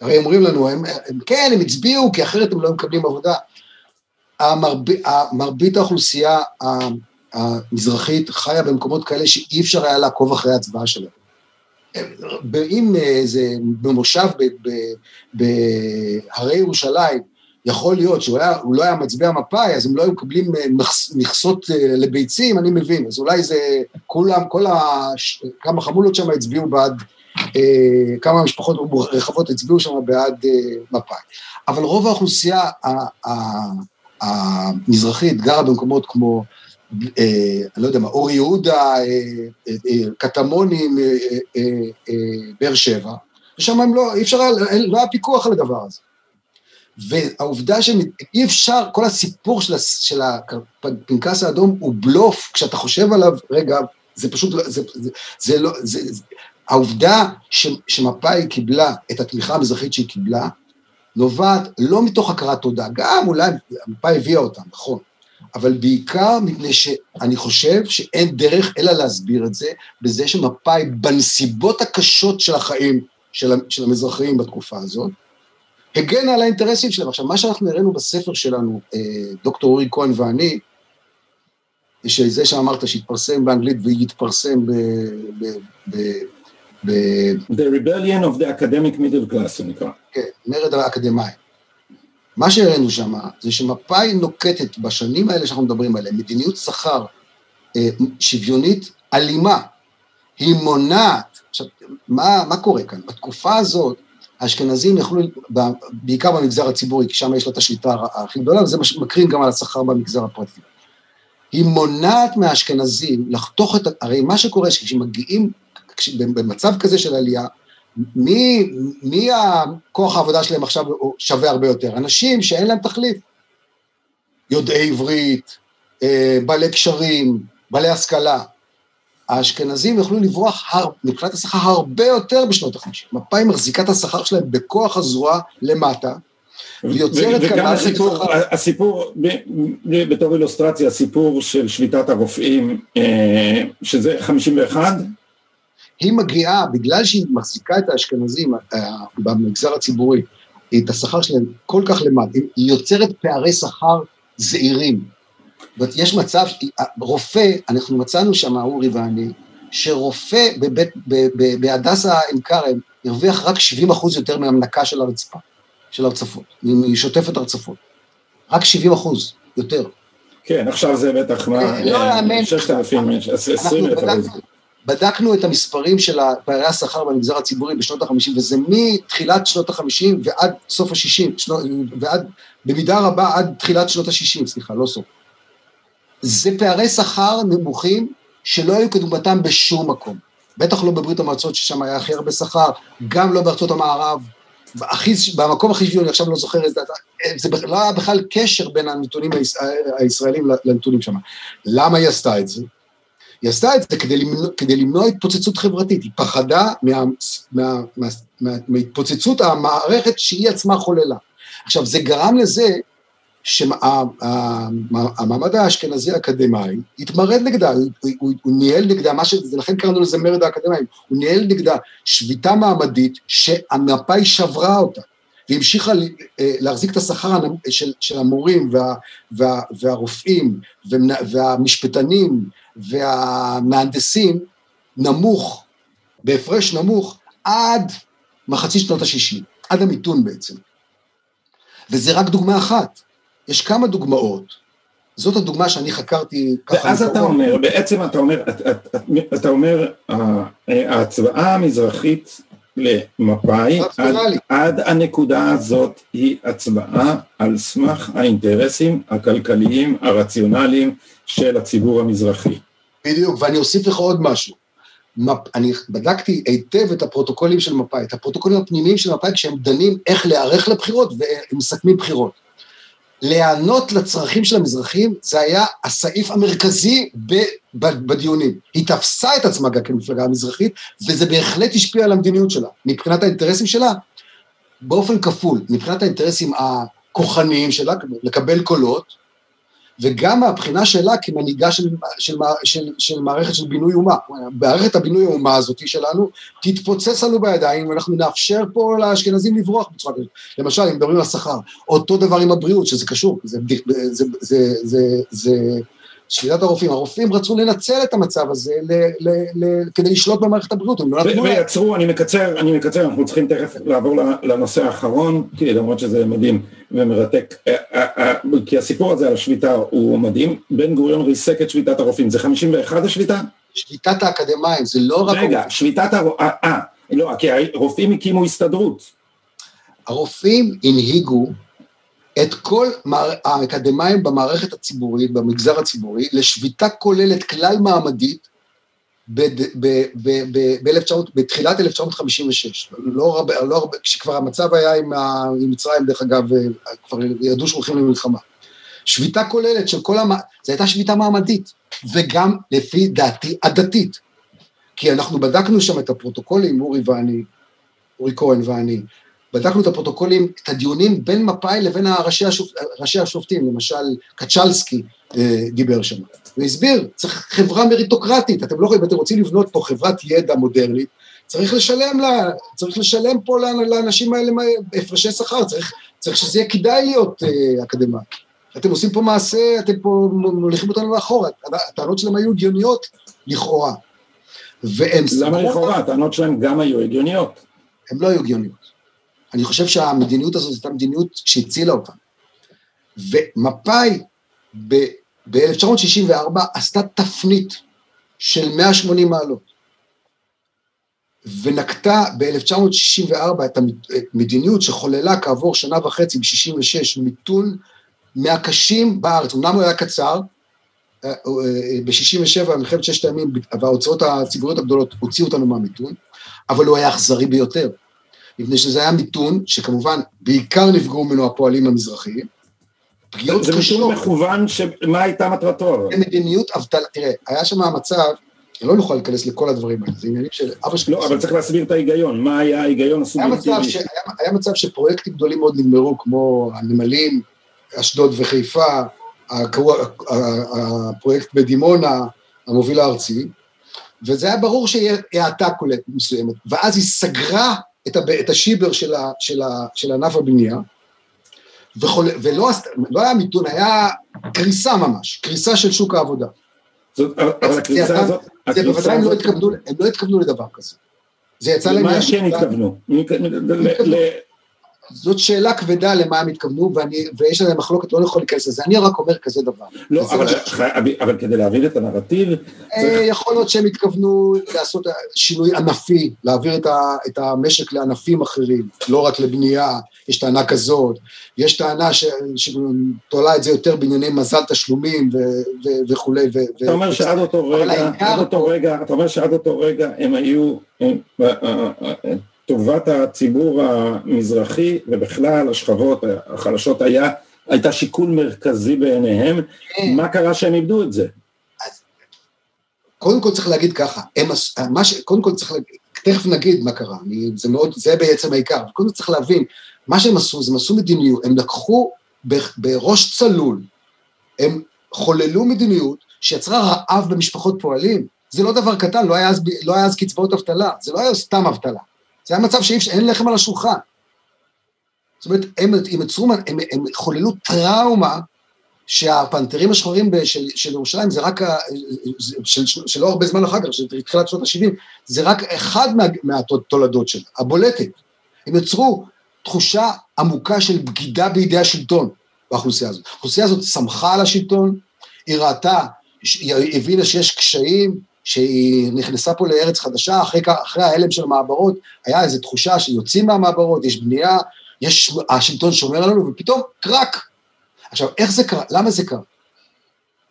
הרי אומרים לנו, הם, הם, כן, הם הצביעו, כי אחרת הם לא מקבלים עבודה. המרב, מרבית האוכלוסייה המזרחית חיה במקומות כאלה שאי אפשר היה לעקוב אחרי ההצבעה שלהם. אם איזה, במושב בהרי ירושלים, יכול להיות שהוא היה, לא היה מצביע מפא"י, אז הם לא היו מקבלים מכסות אה, לביצים, אני מבין. אז אולי זה, כולם, כל ה... כמה חמולות שם הצביעו בעד, אה, כמה משפחות רחבות הצביעו שם בעד אה, מפא"י. אבל רוב האוכלוסייה המזרחית גרה במקומות כמו אה, אני לא יודע מה, אור יהודה, אה, אה, קטמונים, באר שבע, ושם הם לא, אי אפשר, לא היה פיקוח על הדבר הזה. והעובדה שאי אפשר, כל הסיפור של, של הפנקס האדום הוא בלוף, כשאתה חושב עליו, רגע, זה פשוט, לא, זה, זה, זה לא, זה, זה, העובדה ש, שמפא"י קיבלה את התמיכה המזרחית שהיא קיבלה, נובעת לא מתוך הכרת תודה, גם אולי מפא"י הביאה אותה, נכון, אבל בעיקר מפני שאני חושב שאין דרך אלא להסביר את זה בזה שמפא"י בנסיבות הקשות של החיים של, של המזרחיים בתקופה הזאת, הגנה על האינטרסים שלהם. עכשיו, מה שאנחנו הראינו בספר שלנו, אה, דוקטור אורי כהן ואני, שזה שאמרת שהתפרסם באנגלית ויתפרסם ב... ב, ב, ב The Rebellion of the Academic Middle Class, זה נקרא. כן, מרד האקדמאי. מה שהראינו שם זה שמפא"י נוקטת בשנים האלה שאנחנו מדברים עליהן, מדיניות שכר אה, שוויונית אלימה. היא מונעת, עכשיו, מה, מה קורה כאן? בתקופה הזאת, האשכנזים יכלו, בעיקר במגזר הציבורי, כי שם יש לה את השליטה הכי גדולה, וזה מקרין גם על השכר במגזר הפרטי. היא מונעת מהאשכנזים לחתוך את, הרי מה שקורה, כשמגיעים, במצב כזה של עלייה, מי, מי הכוח העבודה שלהם עכשיו שווה הרבה יותר? אנשים שאין להם תחליף. יודעי עברית, אה, בעלי קשרים, בעלי השכלה. האשכנזים יכלו לברוח הר, מבחינת השכר הרבה יותר בשנות ה-50. מפא"י מחזיקה את השכר שלהם בכוח הזרוע למטה, ויוצרת כאן... וגם הסיפור, הסיפור, בתור אילוסטרציה, הסיפור של שביתת הרופאים, אה, שזה 51, היא מגיעה, בגלל שהיא מחזיקה את האשכנזים אה, במגזר הציבורי, את השכר שלהם כל כך למד, היא יוצרת פערי שכר זעירים. יש מצב, רופא, אנחנו מצאנו שם, אורי ואני, שרופא בבית, בהדסה עין כרם הרוויח רק 70 אחוז יותר מהמנקה של הרצפה, של הרצפות, משוטפת הרצפות. רק 70 אחוז יותר. כן, עכשיו זה בטח מה, לא יאמן. 6,000, 20,000 אחוז. בדקנו את המספרים של פערי השכר במגזר הציבורי בשנות ה-50, וזה מתחילת שנות ה-50 ועד סוף ה-60, ועד, במידה רבה עד תחילת שנות ה-60, סליחה, לא סוף. זה פערי שכר נמוכים שלא היו כדוגמתם בשום מקום. בטח לא בברית המועצות, ששם היה הכי הרבה שכר, גם לא בארצות המערב, הכי, במקום הכי שוויוני, עכשיו לא זוכר איזה, זה לא היה בכלל קשר בין הנתונים הישראלים לנתונים שם. למה היא עשתה את זה? היא עשתה את זה כדי למנוע, כדי למנוע התפוצצות חברתית, היא פחדה מה, מה, מה, מה, מהתפוצצות המערכת שהיא עצמה חוללה. עכשיו, זה גרם לזה שהמעמד האשכנזי האקדמאי התמרד נגדה, הוא, הוא, הוא ניהל נגדה, מה ש... לכן קראנו לזה מרד האקדמאים, הוא ניהל נגדה שביתה מעמדית שהמפא"י שברה אותה, והמשיכה אה, להחזיק את השכר של, של המורים וה, וה, והרופאים והמשפטנים והמהנדסים נמוך, בהפרש נמוך, עד מחצית שנות ה-60, עד המיתון בעצם. וזה רק דוגמה אחת. יש כמה דוגמאות. זאת הדוגמה שאני חקרתי ככה. ואז אתה אומר, בעצם אתה אומר, אתה, אתה אומר, ההצבעה המזרחית למפא"י, עד, עד הנקודה הזאת היא הצבעה על סמך האינטרסים הכלכליים הרציונליים של הציבור המזרחי. בדיוק, ואני אוסיף לך עוד משהו. מפ... אני בדקתי היטב את הפרוטוקולים של מפא"י, את הפרוטוקולים הפנימיים של מפא"י כשהם דנים איך להיערך לבחירות והם מסכמים בחירות. להיענות לצרכים של המזרחים, זה היה הסעיף המרכזי בדיונים. היא תפסה את עצמה גם כמפלגה המזרחית, וזה בהחלט השפיע על המדיניות שלה. מבחינת האינטרסים שלה, באופן כפול, מבחינת האינטרסים הכוחניים שלה, לקבל קולות, וגם מהבחינה שלה כמנהיגה של, של, של, של מערכת של בינוי אומה. מערכת הבינוי האומה הזאת שלנו תתפוצץ לנו בידיים ואנחנו נאפשר פה לאשכנזים לברוח בצורה כזאת. למשל, אם מדברים על השכר, אותו דבר עם הבריאות, שזה קשור, זה, זה, זה, זה, זה, זה שביתת הרופאים. הרופאים רצו לנצל את המצב הזה ל, ל, ל, כדי לשלוט במערכת הבריאות, הם לא נתנו... ויצרו, אני מקצר, אני מקצר, אנחנו צריכים תכף לעבור לנושא האחרון, כי למרות שזה מדהים ומרתק, אה, אה, אה, כי הסיפור הזה על השביתה הוא מדהים, בן גוריון ריסק את שביתת הרופאים, זה 51 השביתה? שביתת האקדמאים, זה לא רק... רגע, שביתת הרופאים, אה, לא, כי הרופאים הקימו הסתדרות. הרופאים הנהיגו את כל האקדמאים במערכת הציבורית, במגזר הציבורי, לשביתה כוללת כלל מעמדית בתחילת 1956, לא לא הרבה, כשכבר המצב היה עם, עם מצרים, דרך אגב, כבר ידעו שהולכים למלחמה. שביתה כוללת של כל המ... זו הייתה שביתה מעמדית, וגם לפי דעתי הדתית. כי אנחנו בדקנו שם את הפרוטוקולים, אורי ואני, אורי כהן ואני, בדקנו את הפרוטוקולים, את הדיונים בין מפא"י לבין ראשי, השופ... ראשי השופטים, למשל קצ'לסקי אה, דיבר שם, והסביר, צריך חברה מריטוקרטית, אתם לא יכולים, אתם רוצים לבנות פה חברת ידע מודרנית, צריך לשלם, לה, צריך לשלם פה לאנשים האלה הפרשי שכר, צריך, צריך שזה יהיה כדאי להיות אה, אקדמאי. אתם עושים פה מעשה, אתם פה מוליכים אותנו לאחורה, הטענות שלהם היו הגיוניות לכאורה. והם... למה לכאורה? הטענות שלהם גם היו הגיוניות. הן לא היו הגיוניות. אני חושב שהמדיניות הזאת הייתה מדיניות שהצילה אותה. ומפא"י ב-1964 עשתה תפנית של 180 מעלות, ונקטה ב-1964 את המדיניות שחוללה כעבור שנה וחצי ב-66 מיתון מהקשים בארץ, אמנם הוא היה קצר, אה, אה, ב-67 מלחמת ששת הימים וההוצאות הציבוריות הגדולות הוציאו אותנו מהמיתון, אבל הוא היה אכזרי ביותר. מפני שזה היה מיתון, שכמובן בעיקר נפגעו ממנו הפועלים המזרחיים. פגיעות. זה מיתון מכוון, שמה הייתה מטרתו? מדיניות אבטלה, תראה, היה שם מצב, אני לא נוכל להיכנס לכל הדברים האלה, זה עניינים של אבא שלי. לא, אבל צריך להסביר את ההיגיון, מה היה ההיגיון הסובייקטיבי? היה, היה מצב שפרויקטים גדולים מאוד נגמרו, כמו הנמלים, אשדוד וחיפה, הפרויקט בדימונה, המוביל הארצי, וזה היה ברור שיהיה האטה כוללת מסוימת, ואז היא סגרה את, הב, את השיבר של, ה, של, ה, של ענף הבנייה, וחול, ולא לא היה מיתון, היה קריסה ממש, קריסה של שוק העבודה. זאת, אבל הקריסה הזאת... זה בוודאי לא התכוונו, הם לא התכוונו לדבר כזה. זה יצא להם... למה כן התכוונו? זאת שאלה כבדה למה הם התכוונו, ואני, ויש עליהם מחלוקת, לא יכול להיכנס לזה, אני רק אומר כזה דבר. לא, אבל, ש... אבל כדי להבין את הנרטיב... אה, צריך... יכול להיות שהם התכוונו לעשות שינוי ענפי, להעביר את, ה, את המשק לענפים אחרים, לא רק לבנייה, יש טענה כזאת, יש טענה ש, שתולה את זה יותר בענייני מזל תשלומים ו, ו, וכולי. ו, אתה אומר שעד אותו רגע, עד אותו רגע, אתה אומר שעד אותו רגע הם היו... טובת הציבור המזרחי ובכלל השכבות החלשות היה, הייתה שיקול מרכזי בעיניהם, כן. מה קרה שהם איבדו את זה? קודם כל צריך להגיד ככה, הם, מה ש, קודם כל צריך להגיד, תכף נגיד מה קרה, אני, זה מאוד, זה בעצם העיקר, קודם כל צריך להבין, מה שהם עשו, זה הם עשו מדיניות, הם לקחו בראש צלול, הם חוללו מדיניות שיצרה רעב במשפחות פועלים, זה לא דבר קטן, לא היה אז, לא היה אז קצבאות אבטלה, זה לא היה סתם אבטלה, זה היה מצב שאין לחם על השולחן. זאת אומרת, הם, הם, יצרו, הם, הם חוללו טראומה שהפנתרים השחורים של, של ירושלים זה רק, של, של, שלא הרבה זמן אחר כך, של תחילת שנות ה-70, זה רק אחד מה, מהתולדות שלה, הבולטת. הם יצרו תחושה עמוקה של בגידה בידי השלטון באוכלוסייה הזאת. האוכלוסייה הזאת שמחה על השלטון, היא ראתה, היא הבינה שיש קשיים, שהיא נכנסה פה לארץ חדשה, אחרי, אחרי ההלם של המעברות, היה איזו תחושה שיוצאים מהמעברות, יש בנייה, יש, השלטון שומר עלינו, ופתאום קרק. עכשיו, איך זה קרה? למה זה קרה?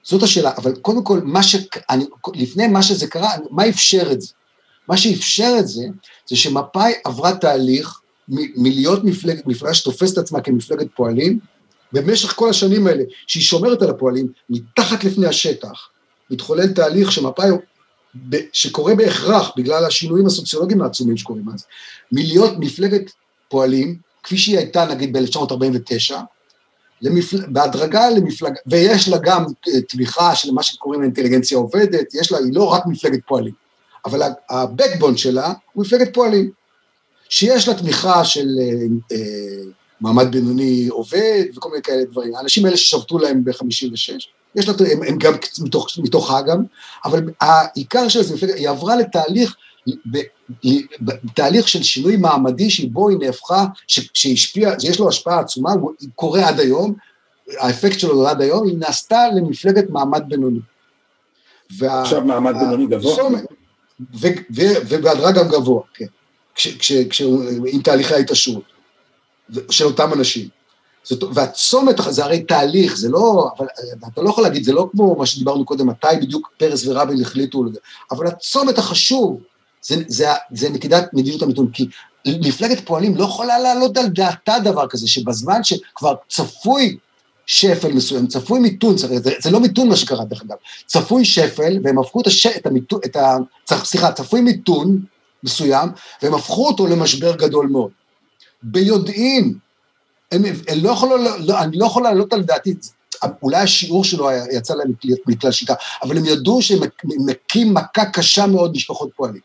זאת השאלה, אבל קודם כל, מה ש... אני, לפני מה שזה קרה, מה אפשר את זה? מה שאפשר את זה, זה שמפא"י עברה תהליך מלהיות מפלג, מפלגה שתופסת עצמה כמפלגת פועלים, במשך כל השנים האלה, שהיא שומרת על הפועלים, מתחת לפני השטח, מתחולל תהליך שמפא"י, שקורה בהכרח, בגלל השינויים הסוציולוגיים העצומים שקורים אז, מלהיות מפלגת פועלים, כפי שהיא הייתה נגיד ב-1949, למפל... בהדרגה למפלגה, ויש לה גם אה, תמיכה של מה שקוראים אינטליגנציה עובדת, יש לה, היא לא רק מפלגת פועלים, אבל ה-backbone שלה הוא מפלגת פועלים, שיש לה תמיכה של אה, אה, מעמד בינוני עובד וכל מיני כאלה דברים. האנשים האלה ששבתו להם ב-56, יש לה, הם, הם גם מתוך, מתוכה גם, אבל העיקר של זה, היא עברה לתהליך בתהליך של שינוי מעמדי שבו היא נהפכה, שהשפיע, שיש לו השפעה עצומה, הוא קורה עד היום, האפקט שלו עד היום, היא נעשתה למפלגת מעמד בינוני. וה, עכשיו מעמד בינוני גבוה? ובהדרגה גם גבוה, כן, עם תהליכי ההתעשרות של אותם אנשים. זאת, והצומת, זה הרי תהליך, זה לא, אבל אתה לא יכול להגיד, זה לא כמו מה שדיברנו קודם, מתי בדיוק פרס ורבין החליטו, אבל הצומת החשוב זה, זה, זה נקידת מדיניות המיתון, כי מפלגת פועלים לא יכולה להעלות על דעתה דבר כזה, שבזמן שכבר צפוי שפל מסוים, צפוי מיתון, זה, זה לא מיתון מה שקרה דרך אגב, צפוי שפל, והם הפכו את, הש, את המיתון, את ה... סליחה, צפוי מיתון מסוים, והם הפכו אותו למשבר גדול מאוד. ביודעין, הם, הם לא יכולו, לא, אני לא יכול להעלות על דעתי, אולי השיעור שלו יצא להם מכלל שיטה, אבל הם ידעו שהם מכים מכה קשה מאוד משפחות פועלים.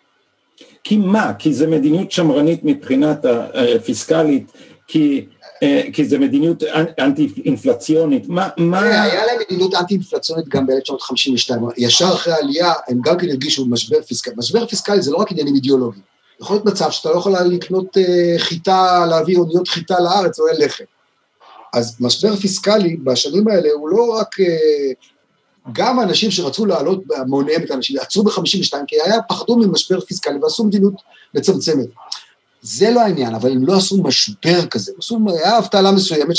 כי מה? כי זה מדיניות שמרנית מבחינת הפיסקלית, כי, אה, כי זה מדיניות אנטי-אינפלציונית, מה, מה... היה להם מדיניות אנטי-אינפלציונית גם ב-1952, ישר אחרי העלייה הם גם כן הרגישו משבר פיסקלי, משבר פיסקלי זה לא רק עניינים אידיאולוגיים, יכול להיות מצב שאתה לא יכול לקנות אה, חיטה, להביא אוניות חיטה לארץ או אין לחם. אז משבר פיסקלי בשנים האלה הוא לא רק אה, גם האנשים שרצו להעלות בהמוניהם את האנשים, עצרו ב-52, כי היה, פחדו ממשבר פיסקלי ועשו מדיניות מצמצמת. זה לא העניין, אבל הם לא עשו משבר כזה, עשו, היה אבטלה מסוימת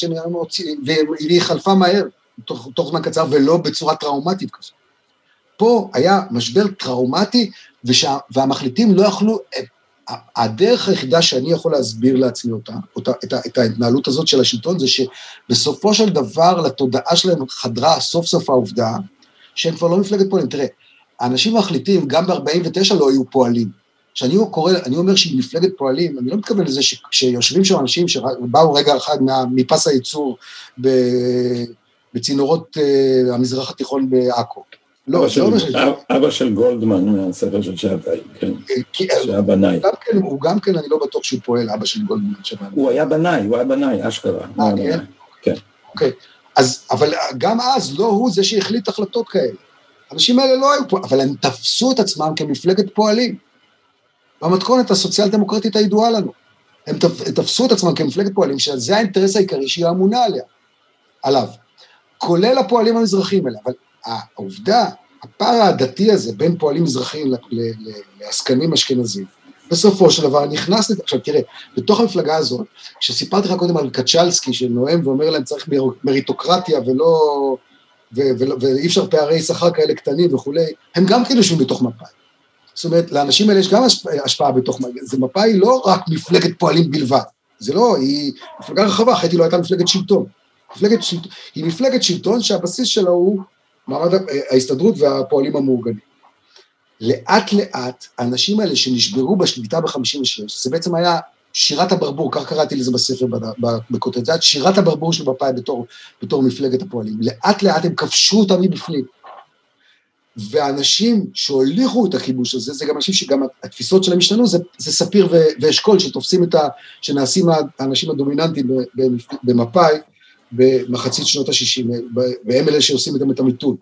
והיא חלפה מהר, תוך, תוך זמן קצר, ולא בצורה טראומטית כזאת. פה היה משבר טראומטי, ושה, והמחליטים לא יכלו, הדרך היחידה שאני יכול להסביר לעצמי אותה, אותה את, את ההתנהלות הזאת של השלטון, זה שבסופו של דבר לתודעה שלהם חדרה סוף סוף העובדה שהם כבר לא מפלגת פועלים. תראה, האנשים מחליטים, גם ב-49 לא היו פועלים. כשאני קורא, אני אומר שהיא מפלגת פועלים, אני לא מתכוון לזה שיושבים שם אנשים שבאו רגע אחד מפס הייצור בצינורות uh, המזרח התיכון בעכו. לא, זה לא מה ש... אבא של גולדמן מהספר של שבתאי, כן, אה, שהיה בנאי. כן, הוא גם כן, אני לא בטוח שהוא פועל, אבא של גולדמן. הוא היה בנאי, הוא היה בנאי, אשכרה. אה, כן? כן. אוקיי. אז, אבל גם אז לא הוא זה שהחליט החלטות כאלה. האנשים האלה לא היו פה, אבל הם תפסו את עצמם כמפלגת פועלים. במתכונת הסוציאל דמוקרטית הידועה לנו. הם תפסו את עצמם כמפלגת פועלים, שזה האינטרס העיקרי שהיא אמונה עליה, עליו. כולל הפועלים המזרחיים האלה, אבל העובדה, הפער הדתי הזה בין פועלים מזרחיים לעסקנים אשכנזים, בסופו של דבר נכנס, עכשיו תראה, בתוך המפלגה הזאת, כשסיפרתי לך קודם על קצ'לסקי שנואם ואומר להם צריך מריטוקרטיה ולא, ו, ו, ואי אפשר פערי שכר כאלה קטנים וכולי, הם גם כאילו יושבים בתוך מפא"י. זאת אומרת, לאנשים האלה יש גם השפעה בתוך, זה מפה היא לא רק מפלגת פועלים בלבד, זה לא, היא מפלגה רחבה, אחרת היא לא הייתה מפלגת שלטון. מפלגת שלטון, היא מפלגת שלטון שהבסיס שלה הוא מעמד ההסתדרות והפועלים המאורגנים. לאט לאט, האנשים האלה שנשברו בשליטה ב-56, זה בעצם היה שירת הברבור, כך קראתי לזה בספר בכותרת, זה היה שירת הברבור של מפא"י בתור, בתור מפלגת הפועלים. לאט לאט הם כבשו אותה מבפנים. והאנשים שהוליכו את הכיבוש הזה, זה גם אנשים שגם התפיסות שלהם השתנו, זה, זה ספיר ואשכול שתופסים את ה... שנעשים האנשים הדומיננטיים במפא"י במחצית שנות ה-60, והם אלה שעושים איתם את המיתון.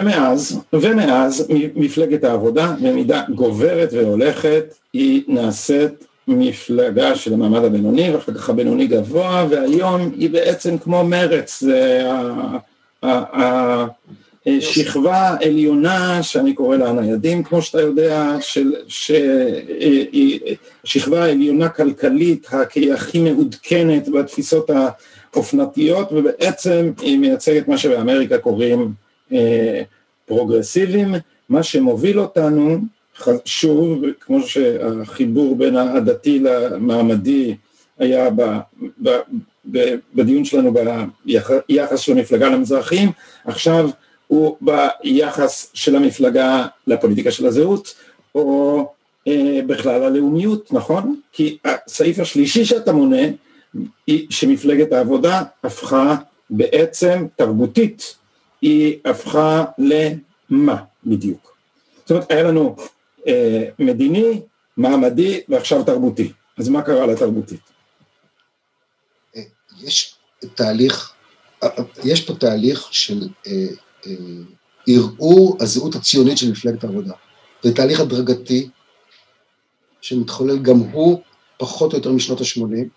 ומאז, ומאז מפלגת העבודה במידה גוברת והולכת, היא נעשית מפלגה של המעמד הבינוני ואחר כך הבינוני גבוה והיום היא בעצם כמו מרץ, זה שכבה עליונה שאני קורא לה הניידים כמו שאתה יודע, שהיא שכבה עליונה כלכלית הכי מעודכנת בתפיסות האופנתיות ובעצם היא מייצגת מה שבאמריקה קוראים אה, פרוגרסיביים, מה שמוביל אותנו שוב, כמו שהחיבור בין הדתי למעמדי היה ב, ב, ב, בדיון שלנו ביחס של המפלגה למזרחים, עכשיו הוא ביחס של המפלגה לפוליטיקה של הזהות, או אה, בכלל הלאומיות, נכון? כי הסעיף השלישי שאתה מונה, שמפלגת העבודה הפכה בעצם תרבותית, היא הפכה למה בדיוק? זאת אומרת, היה לנו אה, מדיני, מעמדי ועכשיו תרבותי. אז מה קרה לתרבותית? אה, יש תהליך, אה, יש פה תהליך של ערעור הזהות הציונית של מפלגת העבודה. זה תהליך הדרגתי שמתחולל גם הוא פחות או יותר משנות ה-80,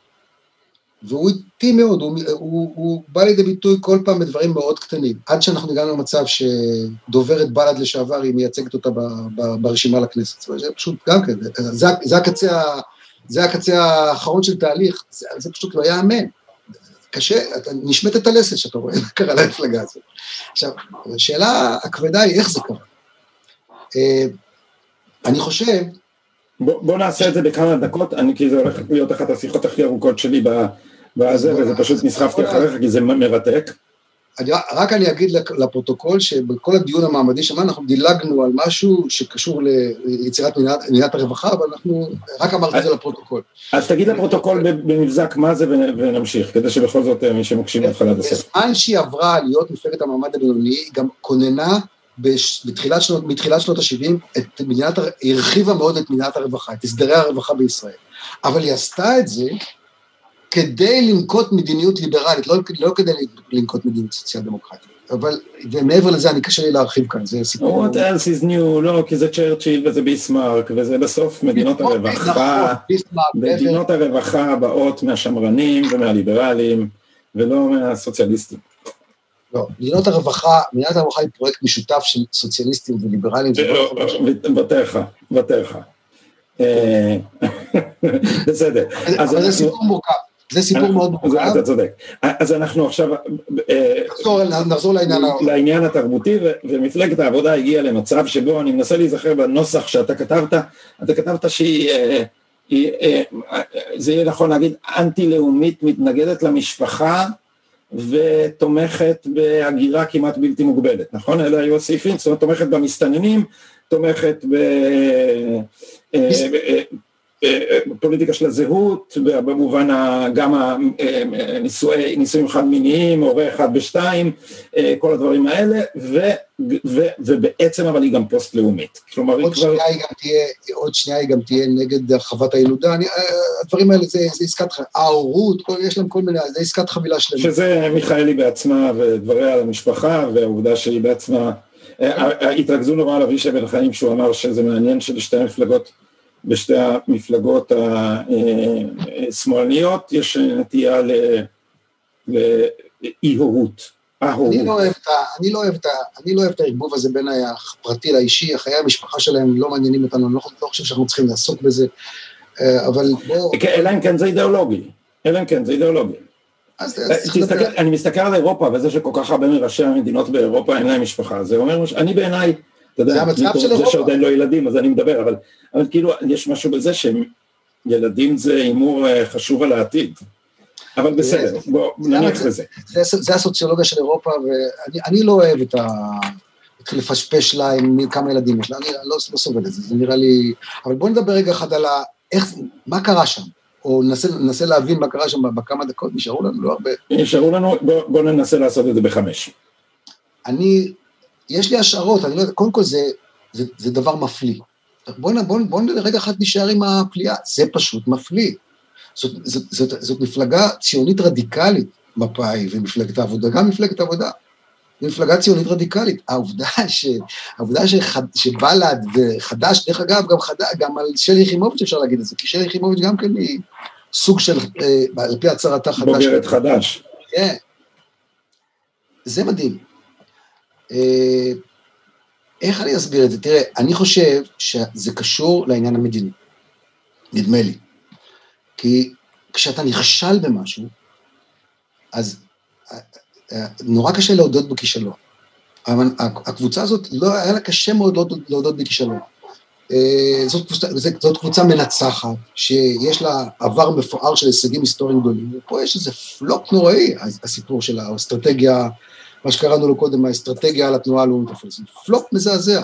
והוא איטי מאוד, הוא, הוא, הוא בא לידי ביטוי כל פעם בדברים מאוד קטנים, עד שאנחנו הגענו למצב שדוברת בל"ד לשעבר היא מייצגת אותה ב, ב, ברשימה לכנסת, זה פשוט גם כן, זה, זה, הקצה, זה הקצה האחרון של תהליך, זה, זה פשוט לא יאמן. קשה, אתה נשמט את הלסת שאתה רואה מה קרה למפלגה הזאת. עכשיו, השאלה הכבדה היא איך זה קרה. אה, אני חושב... בוא, בוא נעשה את זה בכמה דקות, אני, כי זה הולך להיות אחת השיחות הכי ארוכות שלי בזה, וזה פשוט נסחפתי אחריך, כי זה מרתק. אני, רק אני אגיד לפרוטוקול שבכל הדיון המעמדי שם אנחנו דילגנו על משהו שקשור ליצירת מדינת הרווחה, אבל אנחנו רק אמרתי את זה לפרוטוקול. אז תגיד לפרוטוקול במבזק מה זה ונמשיך, כדי שבכל זאת אה, מי שמקשיב מהתחלה עד הסוף. בזמן שהיא עברה להיות מפלגת המעמד הבינוני, היא גם כוננה בתחילת שנות, מתחילת שנות ה-70, את מדינת, היא הרחיבה מאוד את מדינת הרווחה, את הסדרי הרווחה בישראל. אבל היא עשתה את זה כדי לנקוט מדיניות ליברלית, לא, לא כדי לנקוט מדיניות סוציאל דמוקרטית. אבל, ומעבר לזה, אני קשה לי להרחיב כאן, זה סיפור... What else is new, לא, כי זה צ'רצ'יל וזה ביסמרק, וזה בסוף מדינות נכון, הרווחה, נכון, מדינות הרווחה באות מהשמרנים ומהליברלים, ולא מהסוציאליסטים. לא, מדינות הרווחה, מדינת הרווחה היא פרויקט משותף של סוציאליסטים וליברלים. מוותר לך, מוותר לך. בסדר. אבל זה סיפור מורכב. זה סיפור מאוד מורכב. אתה צודק. אז אנחנו עכשיו... נחזור לעניין... לעניין התרבותי, ומפלגת העבודה הגיעה למצב שבו אני מנסה להיזכר בנוסח שאתה כתבת, אתה כתבת שהיא... זה יהיה נכון להגיד אנטי-לאומית מתנגדת למשפחה ותומכת בהגירה כמעט בלתי מוגבלת, נכון? אלה היו הסעיפים, זאת אומרת תומכת במסתננים, תומכת ב... פוליטיקה של הזהות, במובן גם הנישואים חד מיניים, הורה אחד בשתיים, כל הדברים האלה, ו, ו, ובעצם אבל היא גם פוסט לאומית. כלומר עוד, כבר... שנייה היא גם תהיה, עוד שנייה היא גם תהיה נגד הרחבת הילודה, אני, הדברים האלה זה, זה עסקת, ההורות, יש להם כל מיני, זה עסקת חבילה שלמה. שזה מיכאלי בעצמה ודבריה על המשפחה, והעובדה שהיא בעצמה, התרכזו נורא על אבישי בן חיים שהוא אמר שזה מעניין שלשתי מפלגות בשתי המפלגות השמאלניות יש נטייה לאי הורות, אני לא אוהב את אני לא אוהב את אני לא אוהב את הערבוב הזה בין הפרטי לאישי, חיי המשפחה שלהם לא מעניינים אותנו, אני לא, לא חושב שאנחנו צריכים לעסוק בזה, אבל בואו... אלא אם כן זה אידיאולוגי, אלא אם כן זה אידיאולוגי. אני מסתכל על אירופה וזה שכל כך הרבה מראשי המדינות באירופה אין להם משפחה, זה אומר, אני בעיניי, זה המצב של אירופה. זה שעוד אין לו ילדים, אז אני מדבר, אבל, אבל כאילו, יש משהו בזה שילדים זה הימור אה, חשוב על העתיד. אבל בסדר, בוא נניח לזה. זה הסוציולוגיה של אירופה, ואני לא אוהב את ה... להתחיל לפשפש לה עם כמה ילדים יש לה, אני לא, לא סובל את זה, זה נראה לי... אבל בואו נדבר רגע אחד על ה... איך... מה קרה שם? או ננסה, ננסה להבין מה קרה שם בכמה דקות, נשארו לנו לא הרבה. נשארו לנו, בואו בוא ננסה לעשות את זה בחמש. אני, יש לי השערות, אני לא יודע, קודם כל זה, זה, זה דבר מפליא. בואו בוא, בוא לרגע אחד נשאר עם הפליאה, זה פשוט מפליא. זאת, זאת, זאת, זאת מפלגה ציונית רדיקלית, מפא"י ומפלגת העבודה, גם מפלגת העבודה. מפלגה ציונית רדיקלית. העובדה, ש, העובדה שחד, שבל"ד וחד"ש, דרך אגב, גם, חד, גם על שלי יחימוביץ' אפשר להגיד את זה, כי שלי יחימוביץ' גם כן היא סוג של, אה, על פי הצהרתה חד"ש. בוגרת חד"ש. כן. זה מדהים. אה, איך אני אסביר את זה? תראה, אני חושב שזה קשור לעניין המדיני, נדמה לי. כי כשאתה נכשל במשהו, אז נורא קשה להודות בכישלון. אבל הקבוצה הזאת, לא, היה לה קשה מאוד להודות בכישלון. אה, זאת קבוצה, זאת קבוצה מנצחת, שיש לה עבר מפואר של הישגים היסטוריים גדולים, ופה יש איזה פלופ נוראי, הסיפור של האסטרטגיה, מה שקראנו לו קודם, האסטרטגיה על התנועה הלאומית הפלסטינית. פלופ מזעזע.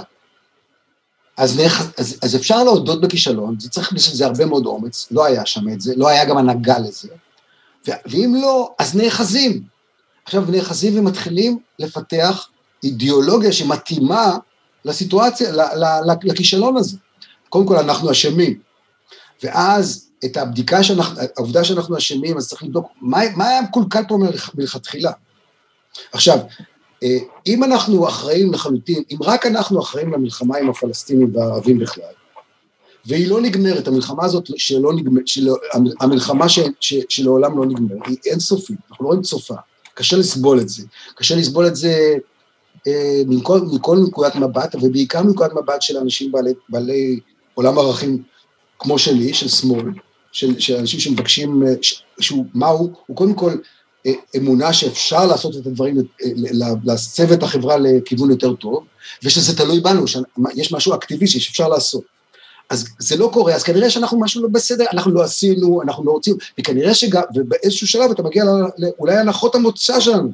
אז, נח, אז, אז אפשר להודות בכישלון, זה צריך לזה הרבה מאוד אומץ, לא היה שם את זה, לא היה גם הנהגה לזה. ואם לא, אז נאחזים. עכשיו נאחזים ומתחילים לפתח אידיאולוגיה שמתאימה לסיטואציה, לכישלון הזה. קודם כל אנחנו אשמים, ואז את הבדיקה שאנחנו, העובדה שאנחנו אשמים, אז צריך לבדוק מה, מה היה מקולקל פה מלכתחילה. עכשיו, אה, אם אנחנו אחראים לחלוטין, אם רק אנחנו אחראים למלחמה עם הפלסטינים והערבים בכלל, והיא לא נגמרת, המלחמה הזאת שלא נגמרת, שלא, המלחמה ש, ש, שלעולם לא נגמרת, היא אינסופית, אנחנו לא רואים את סופה. קשה לסבול את זה. קשה לסבול את זה אה, מכל, מכל נקודת מבט, ובעיקר מנקודת מבט של אנשים בעלי, בעלי עולם ערכים כמו שלי, של שמאל, של, של אנשים שמבקשים, אה, ש, שהוא, מה הוא? הוא קודם כל אמונה שאפשר לעשות את הדברים, להסב את החברה לכיוון יותר טוב, ושזה תלוי בנו, שיש משהו אקטיביסטי שאפשר לעשות. אז זה לא קורה, אז כנראה שאנחנו משהו לא בסדר, אנחנו לא עשינו, אנחנו לא רוצים, וכנראה שגם, ובאיזשהו שלב אתה מגיע לאולי הנחות המוצא שלנו,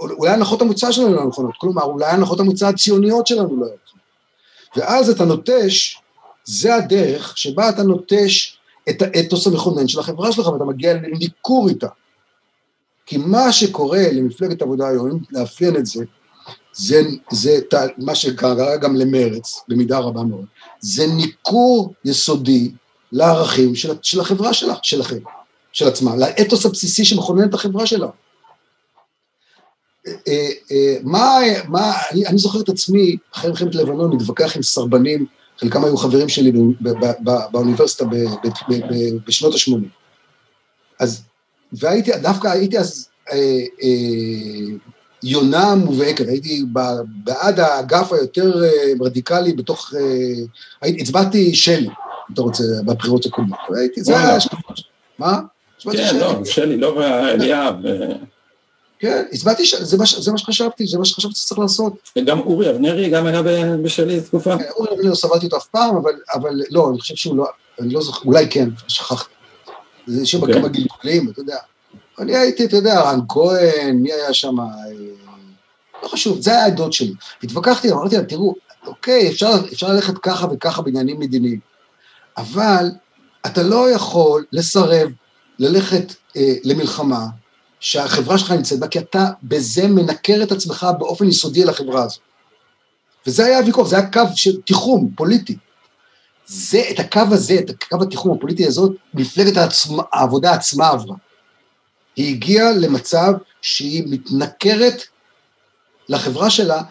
אולי הנחות המוצא שלנו לא נכונות, כלומר, אולי הנחות המוצא הציוניות שלנו לא נכונות. ואז אתה נוטש, זה הדרך שבה אתה נוטש את האתוס המכונן של החברה שלך, ואתה מגיע לניכור איתה. כי מה שקורה למפלגת עבודה היום, לאפיין את זה, זה, זה מה שקרה גם למרץ, במידה רבה מאוד, זה ניכור יסודי לערכים של, של החברה שלה, שלכם, של עצמה, לאתוס הבסיסי שמכונן את החברה שלה. אה, אה, מה, מה, אני, אני זוכר את עצמי, אחרי מלחמת לבנון, מתווכח עם סרבנים, חלקם היו חברים שלי באוניברסיטה בשנות ה-80. אז, והייתי, דווקא הייתי אז אה, אה, יונה מובהקת, הייתי בעד האגף היותר אה, רדיקלי בתוך, אה, הייתי, הצבעתי שלי, אם אתה רוצה, בבחירות הקודמות. הייתי, זה היה השקפות. מה? כן, לא, שלי, לא אליאב. אה. כן, הצבעתי, זה מה שחשבתי, זה מה שחשבתי שצריך לעשות. וגם אורי אבנרי גם היה בשלי תקופה? כן, אורי אבנרי לא סבלתי אותו אף פעם, אבל לא, אני חושב שהוא לא, אני לא זוכר, אולי כן, שכחתי. זה שם אוקיי. כמה גלגולים, אתה יודע. אני הייתי, אתה יודע, רן כהן, מי היה שם? אה, לא חשוב, זה היה העדות שלי. התווכחתי, אמרתי להם, תראו, אוקיי, אפשר, אפשר ללכת ככה וככה בעניינים מדיניים, אבל אתה לא יכול לסרב ללכת אה, למלחמה שהחברה שלך נמצאת בה, כי אתה בזה מנקר את עצמך באופן יסודי על החברה הזאת. וזה היה הוויכוח, זה היה קו של תיחום פוליטי. זה, את הקו הזה, את הקו התיחום הפוליטי הזאת, מפלגת העצמה, העבודה עצמה עברה. היא הגיעה למצב שהיא מתנכרת לחברה שלה,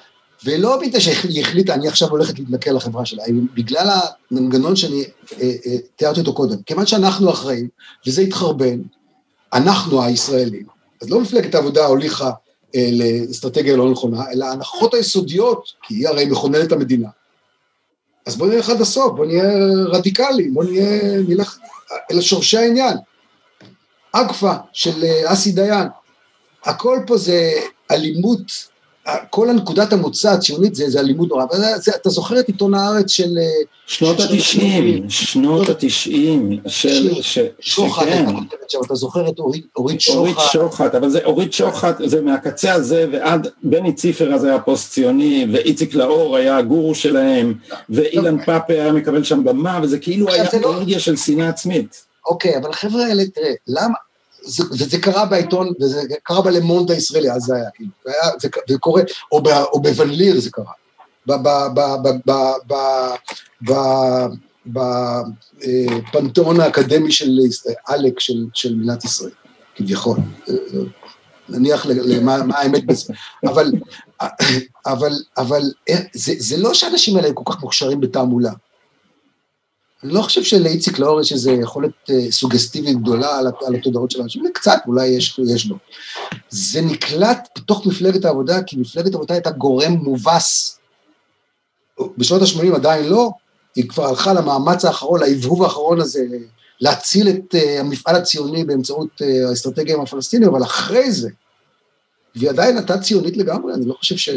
ולא בגלל שהיא החליטה, אני עכשיו הולכת להתנכר לחברה שלה, בגלל המנגנון שאני אה, אה, תיארתי אותו קודם. כיוון שאנחנו אחראים, וזה התחרבן, אנחנו הישראלים, אז לא מפלגת העבודה הוליכה אה, לאסטרטגיה לא נכונה, אלא ההנחות היסודיות, כי היא הרי מכוננת המדינה. אז בואו נלך עד הסוף, בואו נהיה רדיקליים, בואו נהיה, נלך אל שורשי העניין. אגפה של אה, אסי דיין. הכל פה זה אלימות כל הנקודת המוצא הציונית זה, זה הלימוד נורא, אבל זה, אתה זוכר את עיתון הארץ של... אה, שנות התשעים, שנות התשעים, של... שוחט, אתה זוכר את אורית שוחט. אורית שוחט, אבל זה אורית שוחט, זה מהקצה הזה ועד בני ציפר הזה היה פוסט ציוני, ואיציק לאור היה הגורו שלהם, ואילן פאפה היה מקבל שם במה, וזה כאילו היה לא- אנרגיה של שנאה עצמית. אוקיי, אבל החבר'ה האלה, תראה, למה, זה, וזה קרה בעיתון, וזה קרה בלמונט הישראלי, אז זה היה, כאילו, זה, זה קורה, או, ב, או בוונליר זה קרה. בפנתיאון האקדמי של עלק של, של מדינת ישראל, כביכול. נניח למה האמת בזה. אבל, אבל, אבל זה, זה לא שהאנשים האלה כל כך מוכשרים בתעמולה. אני לא חושב שלאיציק לאור יש איזו יכולת אה, סוגסטיבית גדולה על, על התודעות של האנשים, קצת אולי יש, יש לו. זה נקלט בתוך מפלגת העבודה, כי מפלגת העבודה הייתה גורם מובס. בשנות ה-80 עדיין לא, היא כבר הלכה למאמץ האחרון, להבהוב האחרון הזה, להציל את uh, המפעל הציוני באמצעות uh, האסטרטגיה עם הפלסטינים, אבל אחרי זה, והיא עדיין הייתה ציונית לגמרי, אני לא חושב ש...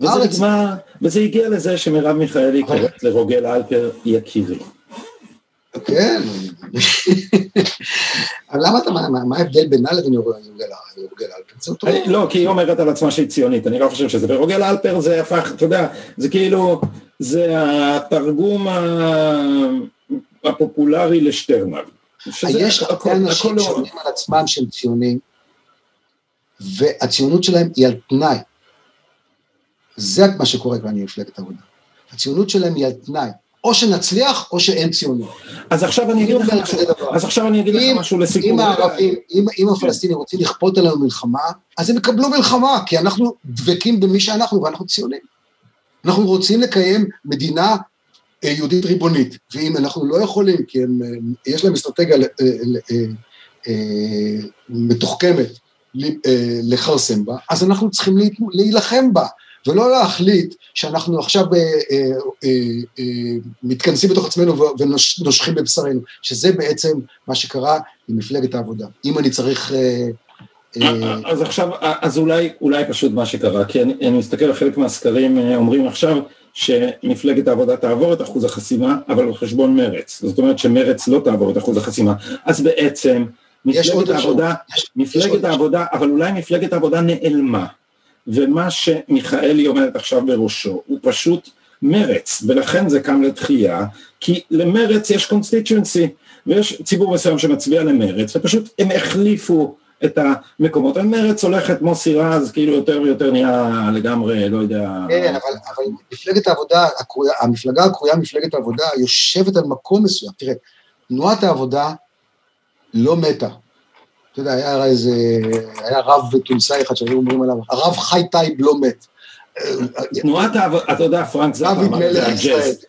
וזה נגמר, וזה הגיע לזה שמרב מיכאלי קוראת לרוגל אלפר יקירי. כן, אבל למה אתה, מה ההבדל בינה לבין רוגל אלפר? לא, כי היא אומרת על עצמה שהיא ציונית, אני לא חושב שזה, ורוגל אלפר זה הפך, אתה יודע, זה כאילו, זה התרגום הפופולרי לשטרנר. יש הרבה אנשים שאומרים על עצמם שהם ציונים, והציונות שלהם היא על תנאי. זה מה שקורה כאן עם מפלגת העבודה. הציונות שלהם היא על תנאי. או שנצליח, או שאין ציונות. אז עכשיו אני אגיד לך משהו, אז עכשיו אני אגיד לך משהו לסיכום. אם הערבים, אם, אם הפלסטינים רוצים לכפות עלינו מלחמה, אז הם יקבלו מלחמה, כי אנחנו דבקים במי שאנחנו, ואנחנו ציונים. אנחנו רוצים לקיים מדינה אה, יהודית ריבונית, ואם אנחנו לא יכולים, כי הם, יש להם אסטרטגיה אה, אה, מתוחכמת לכרסם בה, אז אנחנו צריכים להילחם בה. ולא להחליט שאנחנו עכשיו אה, אה, אה, אה, מתכנסים בתוך עצמנו ונושכים בבשרנו, שזה בעצם מה שקרה עם מפלגת העבודה. אם אני צריך... אה, אה, אז עכשיו, אז אולי, אולי פשוט מה שקרה, כי אני, אני מסתכל על חלק מהסקרים אה, אומרים עכשיו שמפלגת העבודה תעבור את אחוז החסימה, אבל על חשבון מרץ. זאת אומרת שמרץ לא תעבור את אחוז החסימה. אז בעצם מפלגת העבודה, יש, מפלגת יש העבודה, אבל אולי מפלגת העבודה נעלמה. ומה שמיכאלי עומדת עכשיו בראשו הוא פשוט מרץ, ולכן זה קם לתחייה, כי למרץ יש קונסטיטואנסי, ויש ציבור מסוים שמצביע למרץ, ופשוט הם החליפו את המקומות. מרץ הולכת מוסי רז, כאילו יותר ויותר נהיה לגמרי, לא יודע... כן, אבל, אבל מפלגת העבודה, המפלגה הקרויה מפלגת העבודה, יושבת על מקום מסוים. תראה, תנועת העבודה לא מתה. אתה יודע, היה איזה, היה רב תוניסאי אחד שהיו אומרים עליו, הרב חי טייב לא מת. תנועת אתה יודע, פרנק זאפה אמר את זה על ג'אז.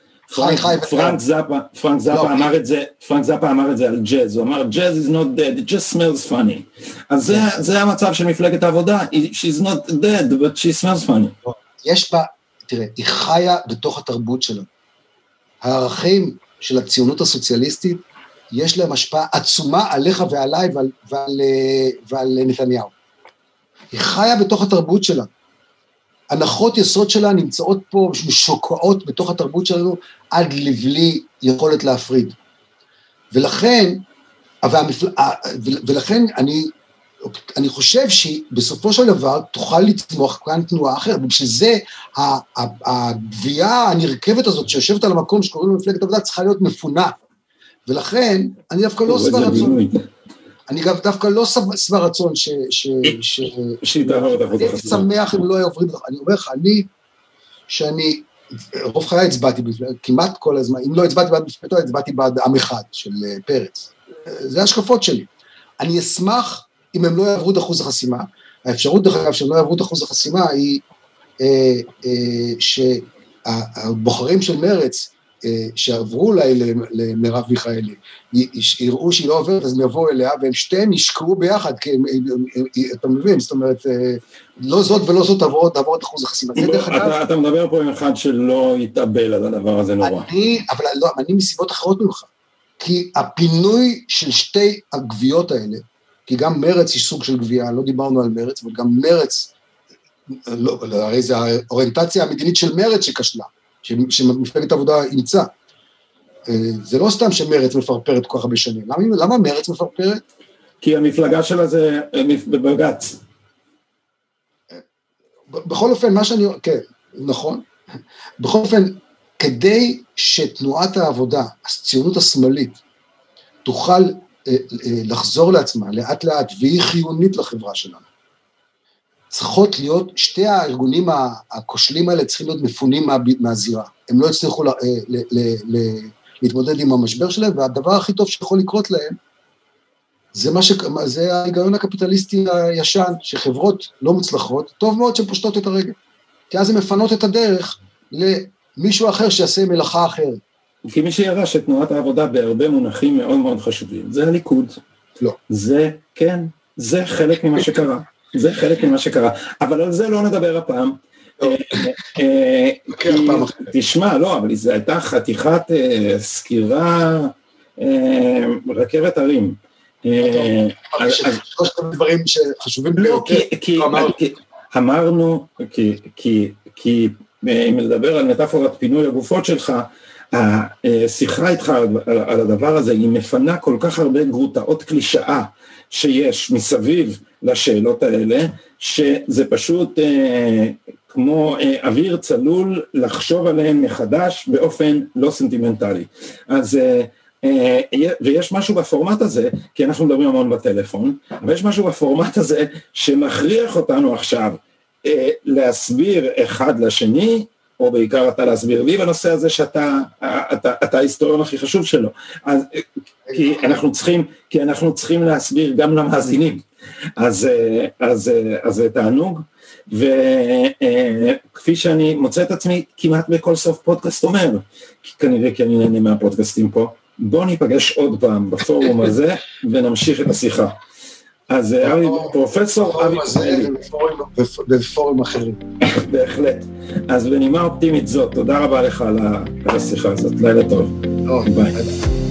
פרנק זאפה, לא. אמר את זה, פרנק זאפה אמר את זה על ג'אז, הוא אמר ג'אז is not dead, it just smells funny. אז זה המצב של מפלגת העבודה, she's not dead, but she smells funny. יש בה, תראה, היא חיה בתוך התרבות שלה. הערכים של הציונות הסוציאליסטית יש להם השפעה עצומה עליך ועליי ועל, ועל, ועל נתניהו. היא חיה בתוך התרבות שלה. הנחות יסוד שלה נמצאות פה, משוקעות בתוך התרבות שלנו, עד לבלי יכולת להפריד. ולכן, והמפל... ולכן אני, אני חושב שבסופו של דבר תוכל לתמוך כאן תנועה אחרת, ובשביל זה הגבייה הנרכבת הזאת שיושבת על המקום שקוראים לו מפלגת עבודה צריכה להיות מפונה. ולכן, אני דווקא לא שבע רצון. אני גם דווקא לא שבע רצון ש... אני שמח אם לא יעברו... אני אומר לך, אני, שאני, רוב חיי הצבעתי, כמעט כל הזמן, אם לא הצבעתי בעד מפלגתו, הצבעתי בעד עם אחד של אה, פרץ. זה ההשקפות שלי. אני אשמח אם הם לא יעברו את אחוז החסימה. האפשרות, דרך אגב, שהם לא יעברו את אחוז החסימה היא אה, אה, שהבוחרים של מרץ שעברו אולי למרב מיכאלי, יראו שהיא לא עוברת, אז הם יבואו אליה, והם שתיהם ישקעו ביחד, כי הם, אתה מבין, זאת אומרת, אה, לא זאת ולא זאת תעבור את אחוז החסימה. אתה, מדבר פה עם אחד שלא יתאבל על הדבר הזה נורא. אני, אבל לא, אני מסיבות אחרות ממך. כי הפינוי של שתי הגוויות האלה, כי גם מרץ היא סוג של גבייה, לא דיברנו על מרץ, אבל גם מרץ לא, הרי זה האוריינטציה המדינית של מרצ שכשלה, שמפלגת העבודה אימצה. אה, זה לא סתם שמרצ מפרפרת כל כך הרבה שנים. למה, למה מרצ מפרפרת? כי המפלגה שלה זה בבג"ץ. בכל אופן, מה שאני... כן, נכון. בכל אופן, כדי שתנועת העבודה, הציונות השמאלית, תוכל אה, אה, לחזור לעצמה לאט לאט, והיא חיונית לחברה שלנו, צריכות להיות, שתי הארגונים הכושלים האלה צריכים להיות מפונים מה, מהזירה. הם לא יצליחו לה, ל, ל, ל, להתמודד עם המשבר שלהם, והדבר הכי טוב שיכול לקרות להם, זה, מה ש... זה ההיגיון הקפיטליסטי הישן, שחברות לא מוצלחות, טוב מאוד שהן פושטות את הרגל. כי אז הן מפנות את הדרך למישהו אחר שיעשה מלאכה אחרת. כי מי שירש את תנועת העבודה בהרבה מונחים מאוד מאוד חשובים, זה הליכוד. לא. זה, כן, זה חלק ממה שקרה. זה חלק ממה שקרה. אבל על זה לא נדבר הפעם. אה, אה, תשמע, לא, אבל זו הייתה חתיכת אה, סקירה רכבת הרים. שלושת הדברים שחשובים לא, כי אמרנו, כי אם לדבר על מטאפורת פינוי הגופות שלך, השיחה איתך על הדבר הזה היא מפנה כל כך הרבה גרוטאות קלישאה שיש מסביב לשאלות האלה, שזה פשוט אה, כמו אה, אוויר צלול לחשוב עליהן מחדש באופן לא סנטימנטלי. אז אה, אה, ויש משהו בפורמט הזה, כי אנחנו מדברים המון בטלפון, אבל יש משהו בפורמט הזה שמכריח אותנו עכשיו אה, להסביר אחד לשני, או בעיקר אתה להסביר לי בנושא הזה שאתה אתה, אתה ההיסטוריון הכי חשוב שלו. אז, אה, כי, אנחנו צריכים, כי אנחנו צריכים להסביר גם למאזינים. אז, אז, אז זה תענוג, וכפי שאני מוצא את עצמי כמעט בכל סוף פודקאסט אומר, כנראה כי אני נהנה מהפודקאסטים פה, בוא ניפגש עוד פעם בפורום הזה ונמשיך את השיחה. אז אבי, פרופסור אבי ישראלי. בפורום אחרים. בהחלט. אז בנימה אופטימית זאת, תודה רבה לך על השיחה הזאת, לילה טוב. ביי.